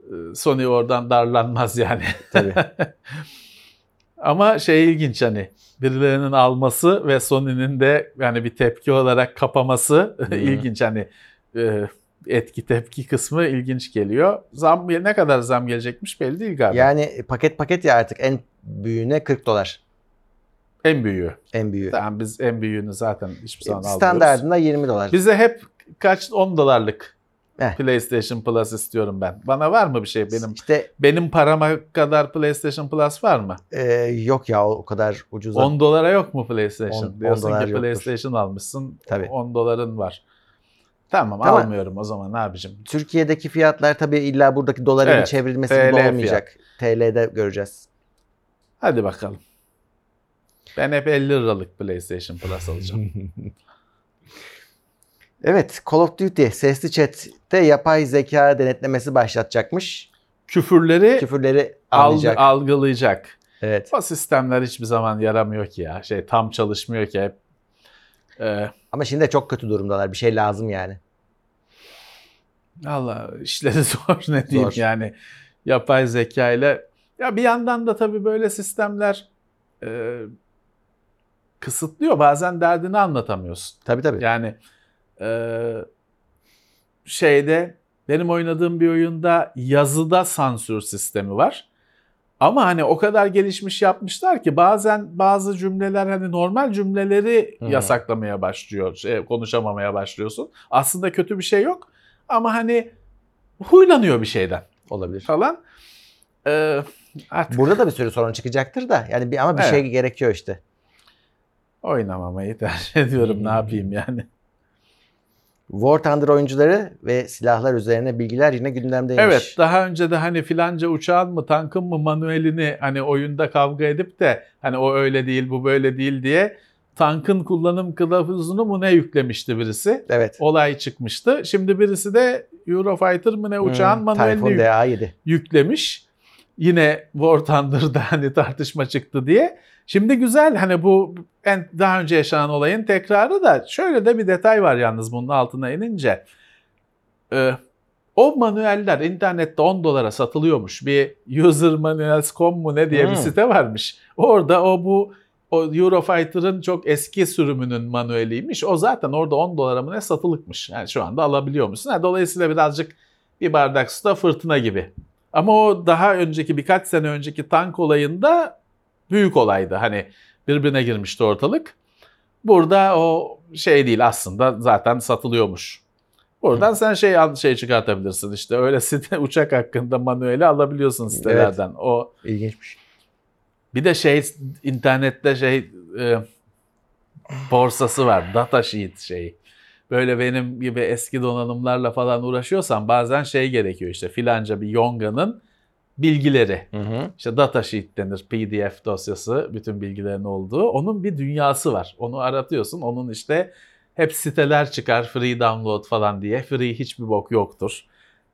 E, Sony oradan darlanmaz yani. Tabii. *laughs* Ama şey ilginç hani birilerinin alması ve Sony'nin de yani bir tepki olarak kapaması ilginç hani e, etki tepki kısmı ilginç geliyor. Zam ne kadar zam gelecekmiş belli değil galiba. yani paket paket ya artık en büyüğüne 40 dolar. En büyüğü. En büyüğü. Tamam biz en büyüğünü zaten hiçbir zaman almıyoruz. Standartında 20 dolar. Bize hep kaç 10 dolarlık Heh. PlayStation Plus istiyorum ben. Bana var mı bir şey benim İşte benim parama kadar PlayStation Plus var mı? e, yok ya o kadar ucuz. 10 dolara yok mu PlayStation? On- on Diyorsun dolar ki yoktur. PlayStation almışsın. Tabii. 10 doların var. Tamam, Tamam. almıyorum o zaman abicim. Türkiye'deki fiyatlar tabii illa buradaki dolara Evet, çevrilmesi TL gibi fiyat. olmayacak. TL'de göreceğiz. Hadi bakalım. Ben hep 50 liralık PlayStation Plus alacağım. *laughs* Evet Call of Duty sesli chat'te yapay zeka denetlemesi başlatacakmış. Küfürleri Küfürleri alg- anlayacak. algılayacak. evet. O sistemler hiçbir zaman yaramıyor ki ya. Şey tam çalışmıyor ki hep. Ee, Ama şimdi de çok kötü durumdalar. Bir şey lazım yani. Allah işleri *laughs* zor ne diyeyim Zor. yani yapay zeka ile ya bir yandan da tabii böyle sistemler e, kısıtlıyor bazen derdini anlatamıyorsun. Tabii tabii. Yani e, şeyde benim oynadığım bir oyunda yazıda sansür sistemi var. Ama hani o kadar gelişmiş yapmışlar ki bazen bazı cümleler hani normal cümleleri Hı. yasaklamaya başlıyor. Şey, konuşamamaya başlıyorsun. Aslında kötü bir şey yok ama hani huylanıyor bir şeyden Olabilir. falan. Ee, artık Burada da bir sürü sorun çıkacaktır da yani bir ama bir Evet. şey gerekiyor işte. oynamamayı tercih ediyorum. Ne yapayım yani? War Thunder oyuncuları ve silahlar üzerine bilgiler yine gündemdeymiş. Evet daha önce de hani filanca uçağın mı tankın mı manuelini hani oyunda kavga edip de hani o öyle değil bu böyle değil diye tankın kullanım kılavuzunu mu ne yüklemişti birisi. Evet. Olay çıkmıştı. Şimdi birisi de Eurofighter mı ne uçağın Hmm, manuelini Typhoon yük- DA7. yüklemiş. Yine War Thunder'da hani tartışma çıktı diye. Şimdi güzel hani bu en daha önce yaşanan olayın tekrarı da şöyle de bir detay var yalnız bunun altına inince. Ee, o manueller internette 10 dolara satılıyormuş. Bir usermanuals.com mu ne diye bir Hmm. site varmış. Orada o bu o Eurofighter'ın çok eski sürümünün manueliymiş. O zaten orada 10 dolara mı ne satılıkmış. Yani şu anda alabiliyor musun? Ha, dolayısıyla birazcık bir bardak suda fırtına gibi. Ama o daha önceki birkaç sene önceki tank olayında büyük olaydı. Hani birbirine girmişti ortalık. Burada o şey değil aslında zaten satılıyormuş. Buradan sen şey şey çıkartabilirsin işte öyle site *laughs* uçak hakkında manueli alabiliyorsun sitelerden. O İlginçmiş. bir de şey internette şey e, borsası var. Data sheet şeyi. Böyle benim gibi eski donanımlarla falan uğraşıyorsan bazen şey gerekiyor işte filanca bir Yonga'nın bilgileri. Hı hı. İşte data sheet denir PDF dosyası bütün bilgilerin olduğu. Onun bir dünyası var. Onu aratıyorsun. Onun işte hep siteler çıkar free download falan diye. Free hiçbir bok yoktur.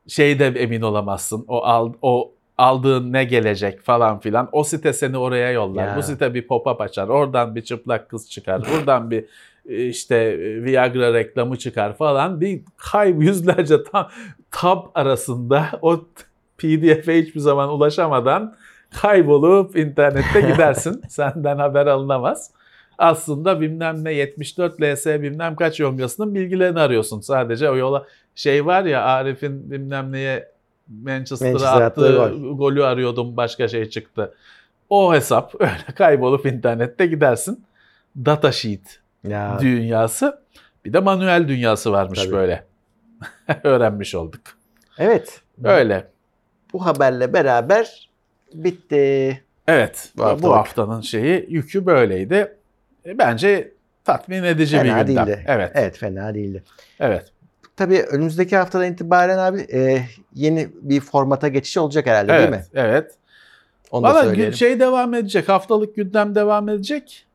Şeyde emin olamazsın. O al, o aldığın ne gelecek falan filan. O site seni oraya yollar. Ya. Bu site bir pop-up açar. Oradan bir çıplak kız çıkar. Buradan bir e, işte e, Viagra reklamı çıkar falan. Bir kayb yüzlerce tab, tab arasında o PDF'e hiçbir zaman ulaşamadan kaybolup internette gidersin. *laughs* Senden haber alınamaz. Aslında bilmem ne 74 LS bilmem kaç yongasının bilgilerini arıyorsun. Sadece o yola şey var ya Arif'in bilmem neye Manchester'a Manchester'a attığı attığı golü arıyordum başka şey çıktı. O hesap *laughs* öyle kaybolup internette gidersin. Data sheet Ya dünyası bir de manuel dünyası varmış Tabii. böyle. *laughs* Öğrenmiş olduk. evet. Öyle. Bu haberle beraber bitti. Evet. Bu Bu, haftanın şeyi yükü böyleydi. E, Bence tatmin edici bir Fena gündem. değildi. Evet. Evet fena değildi. Evet. Tabii önümüzdeki haftadan itibaren abi e, yeni bir formata geçiş olacak herhalde değil mi? Evet. Evet. Onu da Valla söyleyelim. gü- şey devam edecek. Haftalık gündem devam edecek.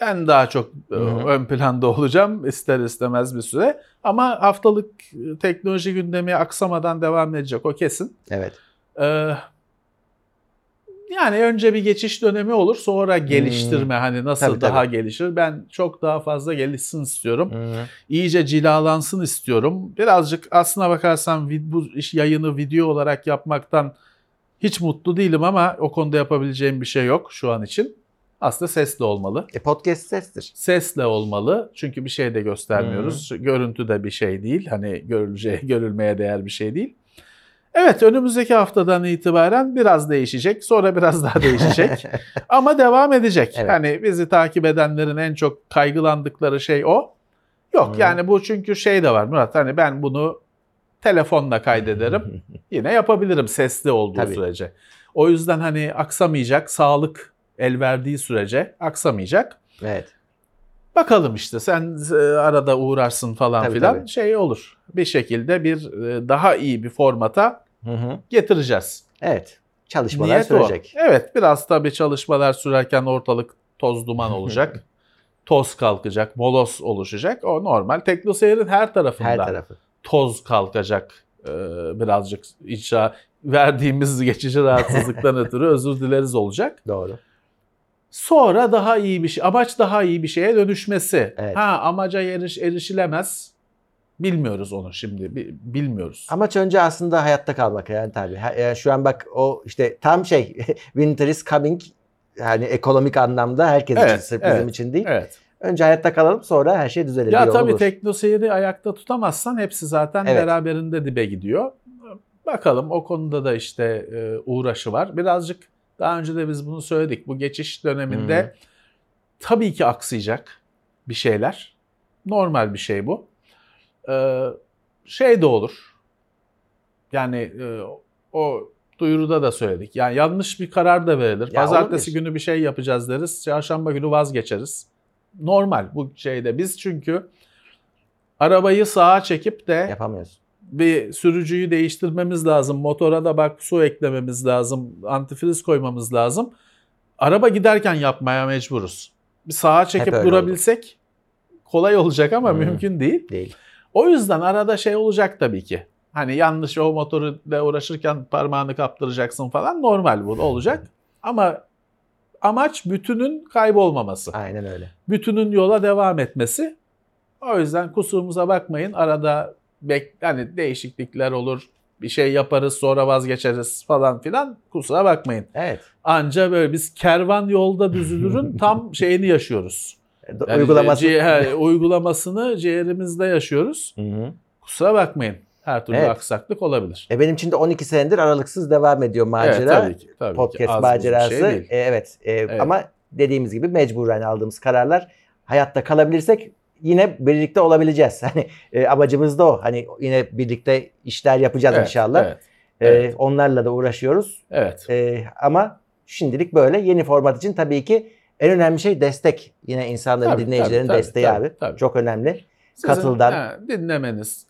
Ben daha çok e, Hı hı. ön planda olacağım ister istemez bir süre. Ama haftalık e, teknoloji gündemi aksamadan devam edecek o kesin. Evet. Ee, yani önce bir geçiş dönemi olur sonra geliştirme hani nasıl Hmm. Tabii, daha tabii. gelişir. Ben çok daha fazla gelişsin istiyorum. Hı. İyice cilalansın istiyorum. Birazcık aslına bakarsan bu iş yayını video olarak yapmaktan hiç mutlu değilim ama o konuda yapabileceğim bir şey yok şu an için. Aslında sesli olmalı. E, podcast sestir. Sesle olmalı. Çünkü bir şey de göstermiyoruz. Görüntü de bir şey değil. Hani görüleceği, *laughs* görülmeye değer bir şey değil. Evet önümüzdeki haftadan itibaren biraz değişecek. Sonra biraz daha değişecek. *laughs* Ama devam edecek. Evet. Hani bizi takip edenlerin en çok kaygılandıkları şey o. Yok Hı. yani bu çünkü şey de var Murat hani ben bunu telefonla kaydederim. *laughs* Yine yapabilirim sesli olduğu Tabii. sürece. O yüzden hani aksamayacak sağlık el verdiği sürece aksamayacak. evet. Bakalım işte sen e, arada uğrarsın falan Tabii, filan tabii. şey olur. Bir şekilde bir e, daha iyi bir formata Hı hı. getireceğiz. Evet. Çalışmalar Niyet sürecek. o. Evet biraz tabii çalışmalar sürerken ortalık toz duman *laughs* olacak. toz kalkacak, molos oluşacak. O normal. Teknoseyir'in her tarafında Her tarafı. toz kalkacak. Ee, birazcık inşa verdiğimiz geçici rahatsızlıktan *laughs* ötürü özür dileriz olacak. Doğru. Sonra daha iyi bir şey, amaç daha iyi bir şeye dönüşmesi. Evet. Ha amaca eriş, erişilemez. Bilmiyoruz onu şimdi. bi- Bilmiyoruz. Amaç önce aslında hayatta kalmak yani tabii. Yani şu an bak o işte tam şey *laughs* winter is coming yani ekonomik anlamda herkes için Evet, sırf bizim evet, için değil. Evet. Önce hayatta kalalım sonra her şey düzelir. Ya tabii bulur. teknoseyiri ayakta tutamazsan hepsi zaten Evet. beraberinde dibe gidiyor. Bakalım o konuda da işte e, uğraşı var. Birazcık daha önce de biz bunu söyledik. Bu geçiş döneminde Hı. tabii ki aksayacak bir şeyler. Normal bir şey bu. Ee, şey de olur. Yani e, o Duyuruda da söyledik. Yani yanlış bir karar da verilir. Ya Pazartesi olabilir. günü bir şey yapacağız deriz. Çarşamba günü vazgeçeriz. Normal bu şeyde. Biz çünkü arabayı sağa çekip de Yapamıyoruz. Bir sürücüyü değiştirmemiz lazım. Motora da bak su eklememiz lazım. Antifriz koymamız lazım. Araba giderken yapmaya mecburuz. Bir sağa çekip öyle durabilsek kolay olacak ama Hmm. mümkün değil. Değil. O yüzden arada şey olacak tabii ki. Hani yanlış o motoru ile uğraşırken parmağını kaptıracaksın falan normal bu olacak. Ama amaç bütünün kaybolmaması. Aynen öyle. Bütünün yola devam etmesi. O yüzden kusurumuza bakmayın. Arada bek hani değişiklikler olur. Bir şey yaparız sonra vazgeçeriz falan filan. Kusura bakmayın. Evet. Anca böyle biz kervan yolda düzülürün *laughs* tam şeyini yaşıyoruz. Yani Uygulaması. ci- he, uygulamasını ciğerimizde yaşıyoruz. Hı hı. Kusura bakmayın. Her türlü Evet. aksaklık olabilir. E benim için de 12 senedir aralıksız devam ediyor macera. Evet, tabii ki. Tabii ki. podcast Az buz bir macerası. şey değil. E, evet. E, Ama dediğimiz gibi mecburen aldığımız kararlar hayatta kalabilirsek yine birlikte olabileceğiz. *laughs* Hani e, amacımız da o. Hani yine birlikte işler yapacağız Evet, inşallah. Evet. E, evet. onlarla da uğraşıyoruz. evet. E, ama şimdilik böyle yeni format için tabii ki en önemli şey destek. Yine insanların, Tabii, dinleyicilerin tabii, desteği tabii, abi. tabii. Çok önemli. Sizin, katıldan- he, dinlemeniz,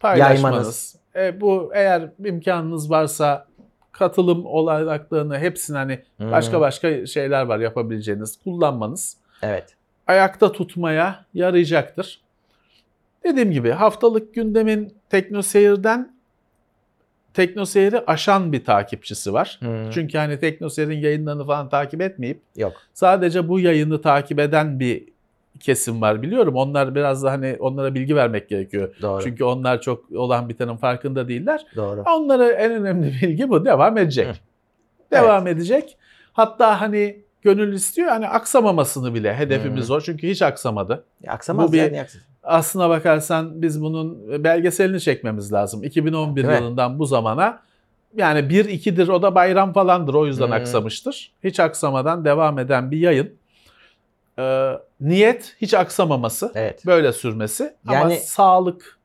paylaşmanız. Yaymanız. E, bu eğer imkanınız varsa katılım olanaklarını hepsini hani başka başka şeyler var yapabileceğiniz kullanmanız Evet. Ayakta tutmaya yarayacaktır. Dediğim gibi haftalık gündemin teknoseyirden teknoseyiri aşan bir takipçisi var. Hı. Çünkü hani teknoseyirin yayınlarını falan takip etmeyip Yok. sadece bu yayını takip eden bir kesim var biliyorum. Onlar biraz da hani onlara bilgi vermek gerekiyor. Doğru. Çünkü onlar çok olan bitenin farkında değiller. Doğru. Onlara en önemli *laughs* bilgi bu. Devam edecek. Hı. Devam edecek. Hatta hani gönül istiyor hani aksamamasını bile hedefimiz Hı. o. Çünkü hiç aksamadı. Ya Aksamaz Bu bir- ya, niye aksın? Aslına bakarsan biz bunun belgeselini çekmemiz lazım. 2011 Değil mi? yılından bu zamana yani 1-2'dir o da bayram falandır o yüzden Hı. aksamıştır. Hiç aksamadan devam eden bir yayın. Ee, niyet hiç aksamaması, Evet. böyle sürmesi ama Yani- sağlık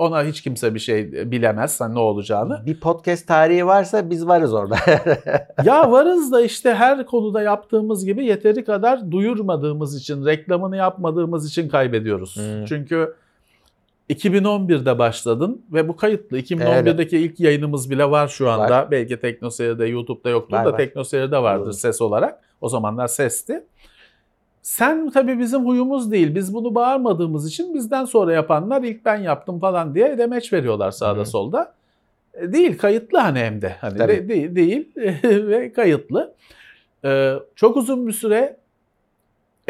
ona hiç kimse bir şey bilemez hani ne olacağını. Bir podcast tarihi varsa biz varız orada. *laughs* ya varız da işte her konuda yaptığımız gibi yeteri kadar duyurmadığımız için, reklamını yapmadığımız için kaybediyoruz. Hmm. Çünkü 2011'de başladın ve bu kayıtlı. 2011'deki ilk yayınımız bile var şu anda. Var. Belki Teknoseyir'de, YouTube'da yoktur Var, da var. Teknoseyir'de vardır Doğru. ses olarak. O zamanlar sesti. Sen tabii bizim huyumuz değil. Biz bunu bağırmadığımız için bizden sonra yapanlar ilk ben yaptım falan diye demeç veriyorlar sağda Hı. solda. E, Değil kayıtlı hani hem de. Hani Tabii. de- değil değil *laughs* ve kayıtlı. Ee, çok uzun bir süre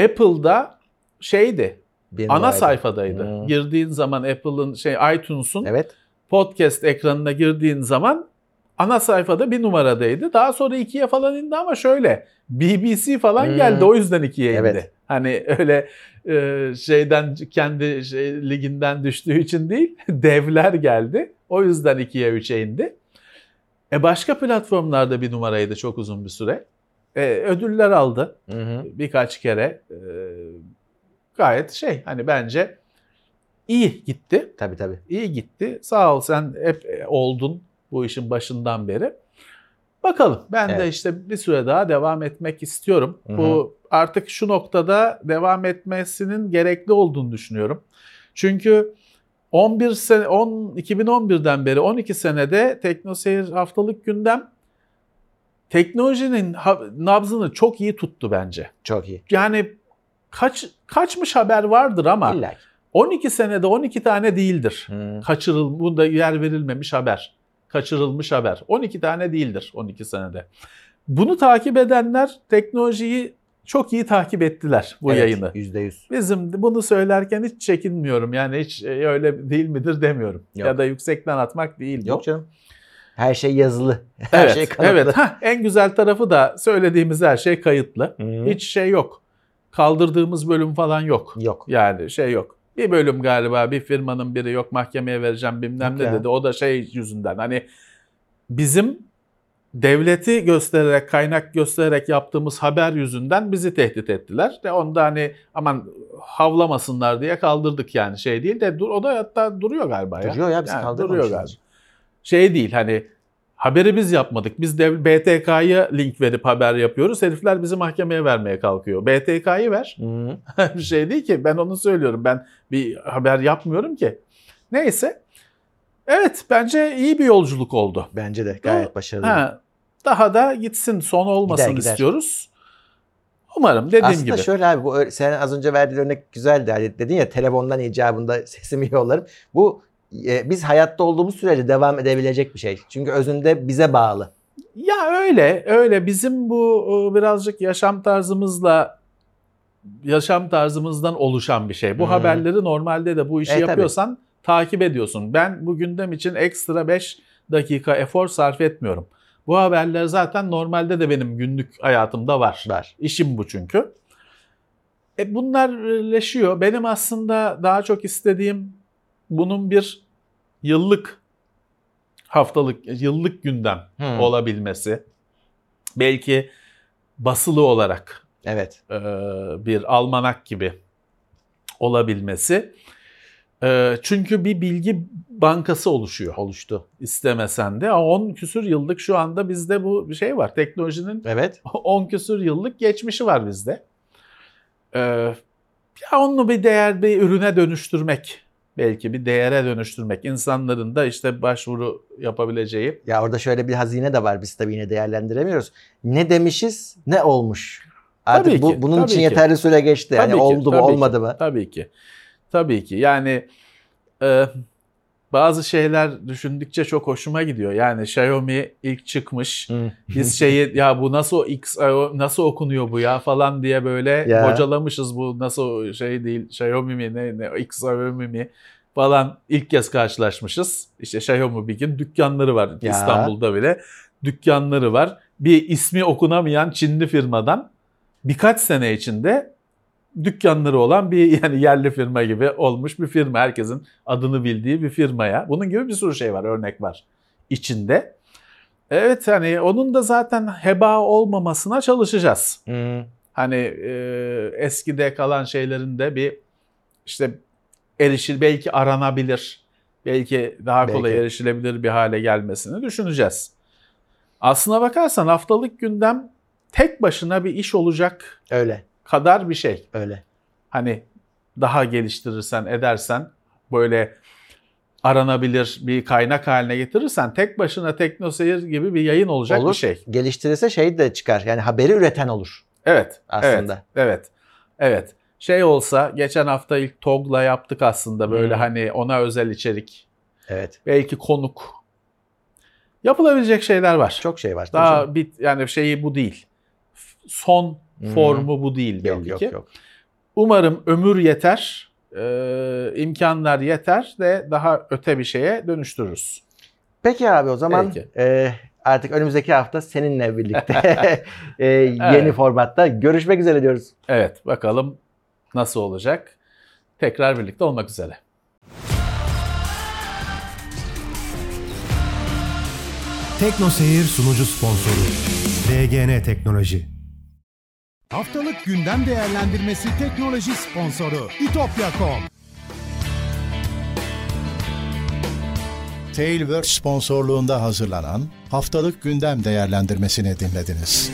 Apple'da şeydi. Bir ana sayfadaydı. Hmm. Girdiğin zaman Apple'ın şey iTunes'un Evet. podcast ekranına girdiğin zaman ana sayfada bir numaradaydı. Daha sonra ikiye falan indi ama şöyle BBC falan Hmm. geldi o yüzden ikiye indi. Evet. Hani öyle e, şeyden kendi şey, liginden düştüğü için değil *laughs* devler geldi. O yüzden ikiye üçe indi. E başka platformlarda bir numaraydı çok uzun bir süre. E, ödüller aldı Hı hı. birkaç kere. E, gayet şey hani bence iyi gitti Tabii tabii. iyi gitti. Sağ ol sen hep e, oldun bu işin başından beri. Bakalım ben de Evet. işte bir süre daha devam etmek istiyorum. Hı hı. Bu artık şu noktada devam etmesinin gerekli olduğunu düşünüyorum. Çünkü 11 sene 10 2011'den beri 12 senede TeknoSeyir haftalık gündem teknolojinin nabzını çok iyi tuttu bence. Çok iyi. Yani kaç kaçmış haber vardır ama İlla ki. 12 senede 12 tane değildir. Hı. Kaçırıl, bunda yer verilmemiş haber. Kaçırılmış haber. 12 tane değildir 12 senede. Bunu takip edenler teknolojiyi çok iyi takip ettiler bu Evet, yayını. Yüzde yüz. Bizim de bunu söylerken hiç çekinmiyorum. Yani hiç e, öyle değil midir demiyorum. Yok. Ya da yüksekten atmak değil bu. Yok canım. Her şey yazılı. *laughs* Her evet, şey kanıtlı. evet. Hah, en güzel tarafı da söylediğimiz her şey kayıtlı. Hı. Hiç şey yok. Kaldırdığımız bölüm falan yok. Yok. Yani şey yok. Bir bölüm galiba bir firmanın biri yok mahkemeye vereceğim bilmem ne dedi. O da şey yüzünden hani bizim devleti göstererek kaynak göstererek yaptığımız haber yüzünden bizi tehdit ettiler. De onda hani aman havlamasınlar diye kaldırdık yani şey değil de dur o da hatta duruyor galiba ya. Duruyor ya biz Yani kaldırmamışız. duruyor galiba. Şey değil hani Haberi biz yapmadık. Biz dev, BTK'ya link verip haber yapıyoruz. Herifler bizi mahkemeye vermeye kalkıyor. BTK'yı ver. *laughs* Bir şey değil ki. Ben onu söylüyorum. Ben bir haber yapmıyorum ki. Neyse. Evet bence iyi bir yolculuk oldu. Bence de gayet başarılı. Ha, daha da gitsin son olmasın Gider, gider. istiyoruz. Umarım dediğim Aslında gibi. şöyle abi bu sen az önce verdiğin örnek güzeldi. Hani dedin ya telefondan icabında sesimi yollarım. Bu e, biz hayatta olduğumuz sürece devam edebilecek bir şey. Çünkü özünde bize bağlı. Ya öyle öyle bizim bu birazcık yaşam tarzımızla yaşam tarzımızdan oluşan bir şey. Bu Hı. haberleri normalde de bu işi E, tabii. yapıyorsan takip ediyorsun. Ben bu gündem için ekstra 5 dakika efor sarf etmiyorum. Bu haberler zaten normalde de benim günlük hayatımda var. Var. İşim bu çünkü. E bunlar. Benim aslında daha çok istediğim bunun bir yıllık haftalık yıllık gündem Hı. olabilmesi. Belki basılı olarak Evet. e, bir almanak gibi olabilmesi. E, çünkü bir bilgi bankası oluşuyor. Oluştu. İstemesen de 10 küsür yıllık şu anda bizde bu bir şey var. Teknolojinin Evet. *laughs* 10 küsür yıllık geçmişi var bizde. Ee, ya onu bir değer bir ürüne dönüştürmek belki bir değere dönüştürmek insanların da işte başvuru yapabileceği. Ya orada şöyle bir hazine de var. Biz tabii yine değerlendiremiyoruz. Ne demişiz, ne olmuş. Artık Tabii bu, ki, bunun tabii için ki. yeterli süre geçti. Yani Tabii ki, oldu mu, tabii ki. olmadı mı? Tabii ki. Tabii ki. Yani e, bazı şeyler düşündükçe çok hoşuma gidiyor. Yani Xiaomi ilk çıkmış. Biz şeyi ya bu nasıl X nasıl okunuyor bu ya falan diye böyle Ya. bocalamışız bu nasıl şey değil Xiaomi mi ne, ne Xiaomi mi falan ilk kez karşılaşmışız. İşte Xiaomi bir gün dükkanları var Ya. İstanbul'da bile dükkanları var. Bir ismi okunamayan Çinli firmadan birkaç sene içinde dükkanları olan bir *laughs* yani yerli firma gibi olmuş bir firma. Herkesin adını bildiği bir firmaya. Bunun gibi bir sürü şey var, örnek var içinde. Evet hani onun da zaten heba olmamasına çalışacağız. Hı. Hani e, eskide kalan şeylerin de bir işte erişil belki aranabilir. Belki daha kolay Belki. erişilebilir bir hale gelmesini düşüneceğiz. Aslına bakarsan haftalık gündem tek başına bir iş olacak Öyle. Kadar bir şey. Öyle. Hani daha geliştirirsen edersen böyle aranabilir bir kaynak haline getirirsen tek başına teknoseyir gibi bir yayın olacak Olur. bir şey. Geliştirirse şey de çıkar. Yani haberi üreten olur Evet. aslında. Evet. Evet. Evet. Şey olsa geçen hafta ilk TOG'la yaptık aslında böyle Hmm. hani ona özel içerik. Evet. Belki konuk. Yapılabilecek şeyler var. Çok şey var. Daha bit yani şeyi bu değil. Son. Formu bu değil belli yok yok ki. yok. Umarım ömür yeter, e, imkanlar yeter de daha öte bir şeye dönüştürürüz. Peki abi o zaman Peki. e, artık önümüzdeki hafta seninle birlikte *laughs* e, yeni formatta görüşmek üzere diyoruz. Evet, bakalım nasıl olacak. Tekrar birlikte olmak üzere. Tekno Seyir sunucu sponsoru DGN Teknoloji. Haftalık gündem değerlendirmesi teknoloji sponsoru itopya.com Tailwork sponsorluğunda hazırlanan haftalık gündem değerlendirmesini dinlediniz.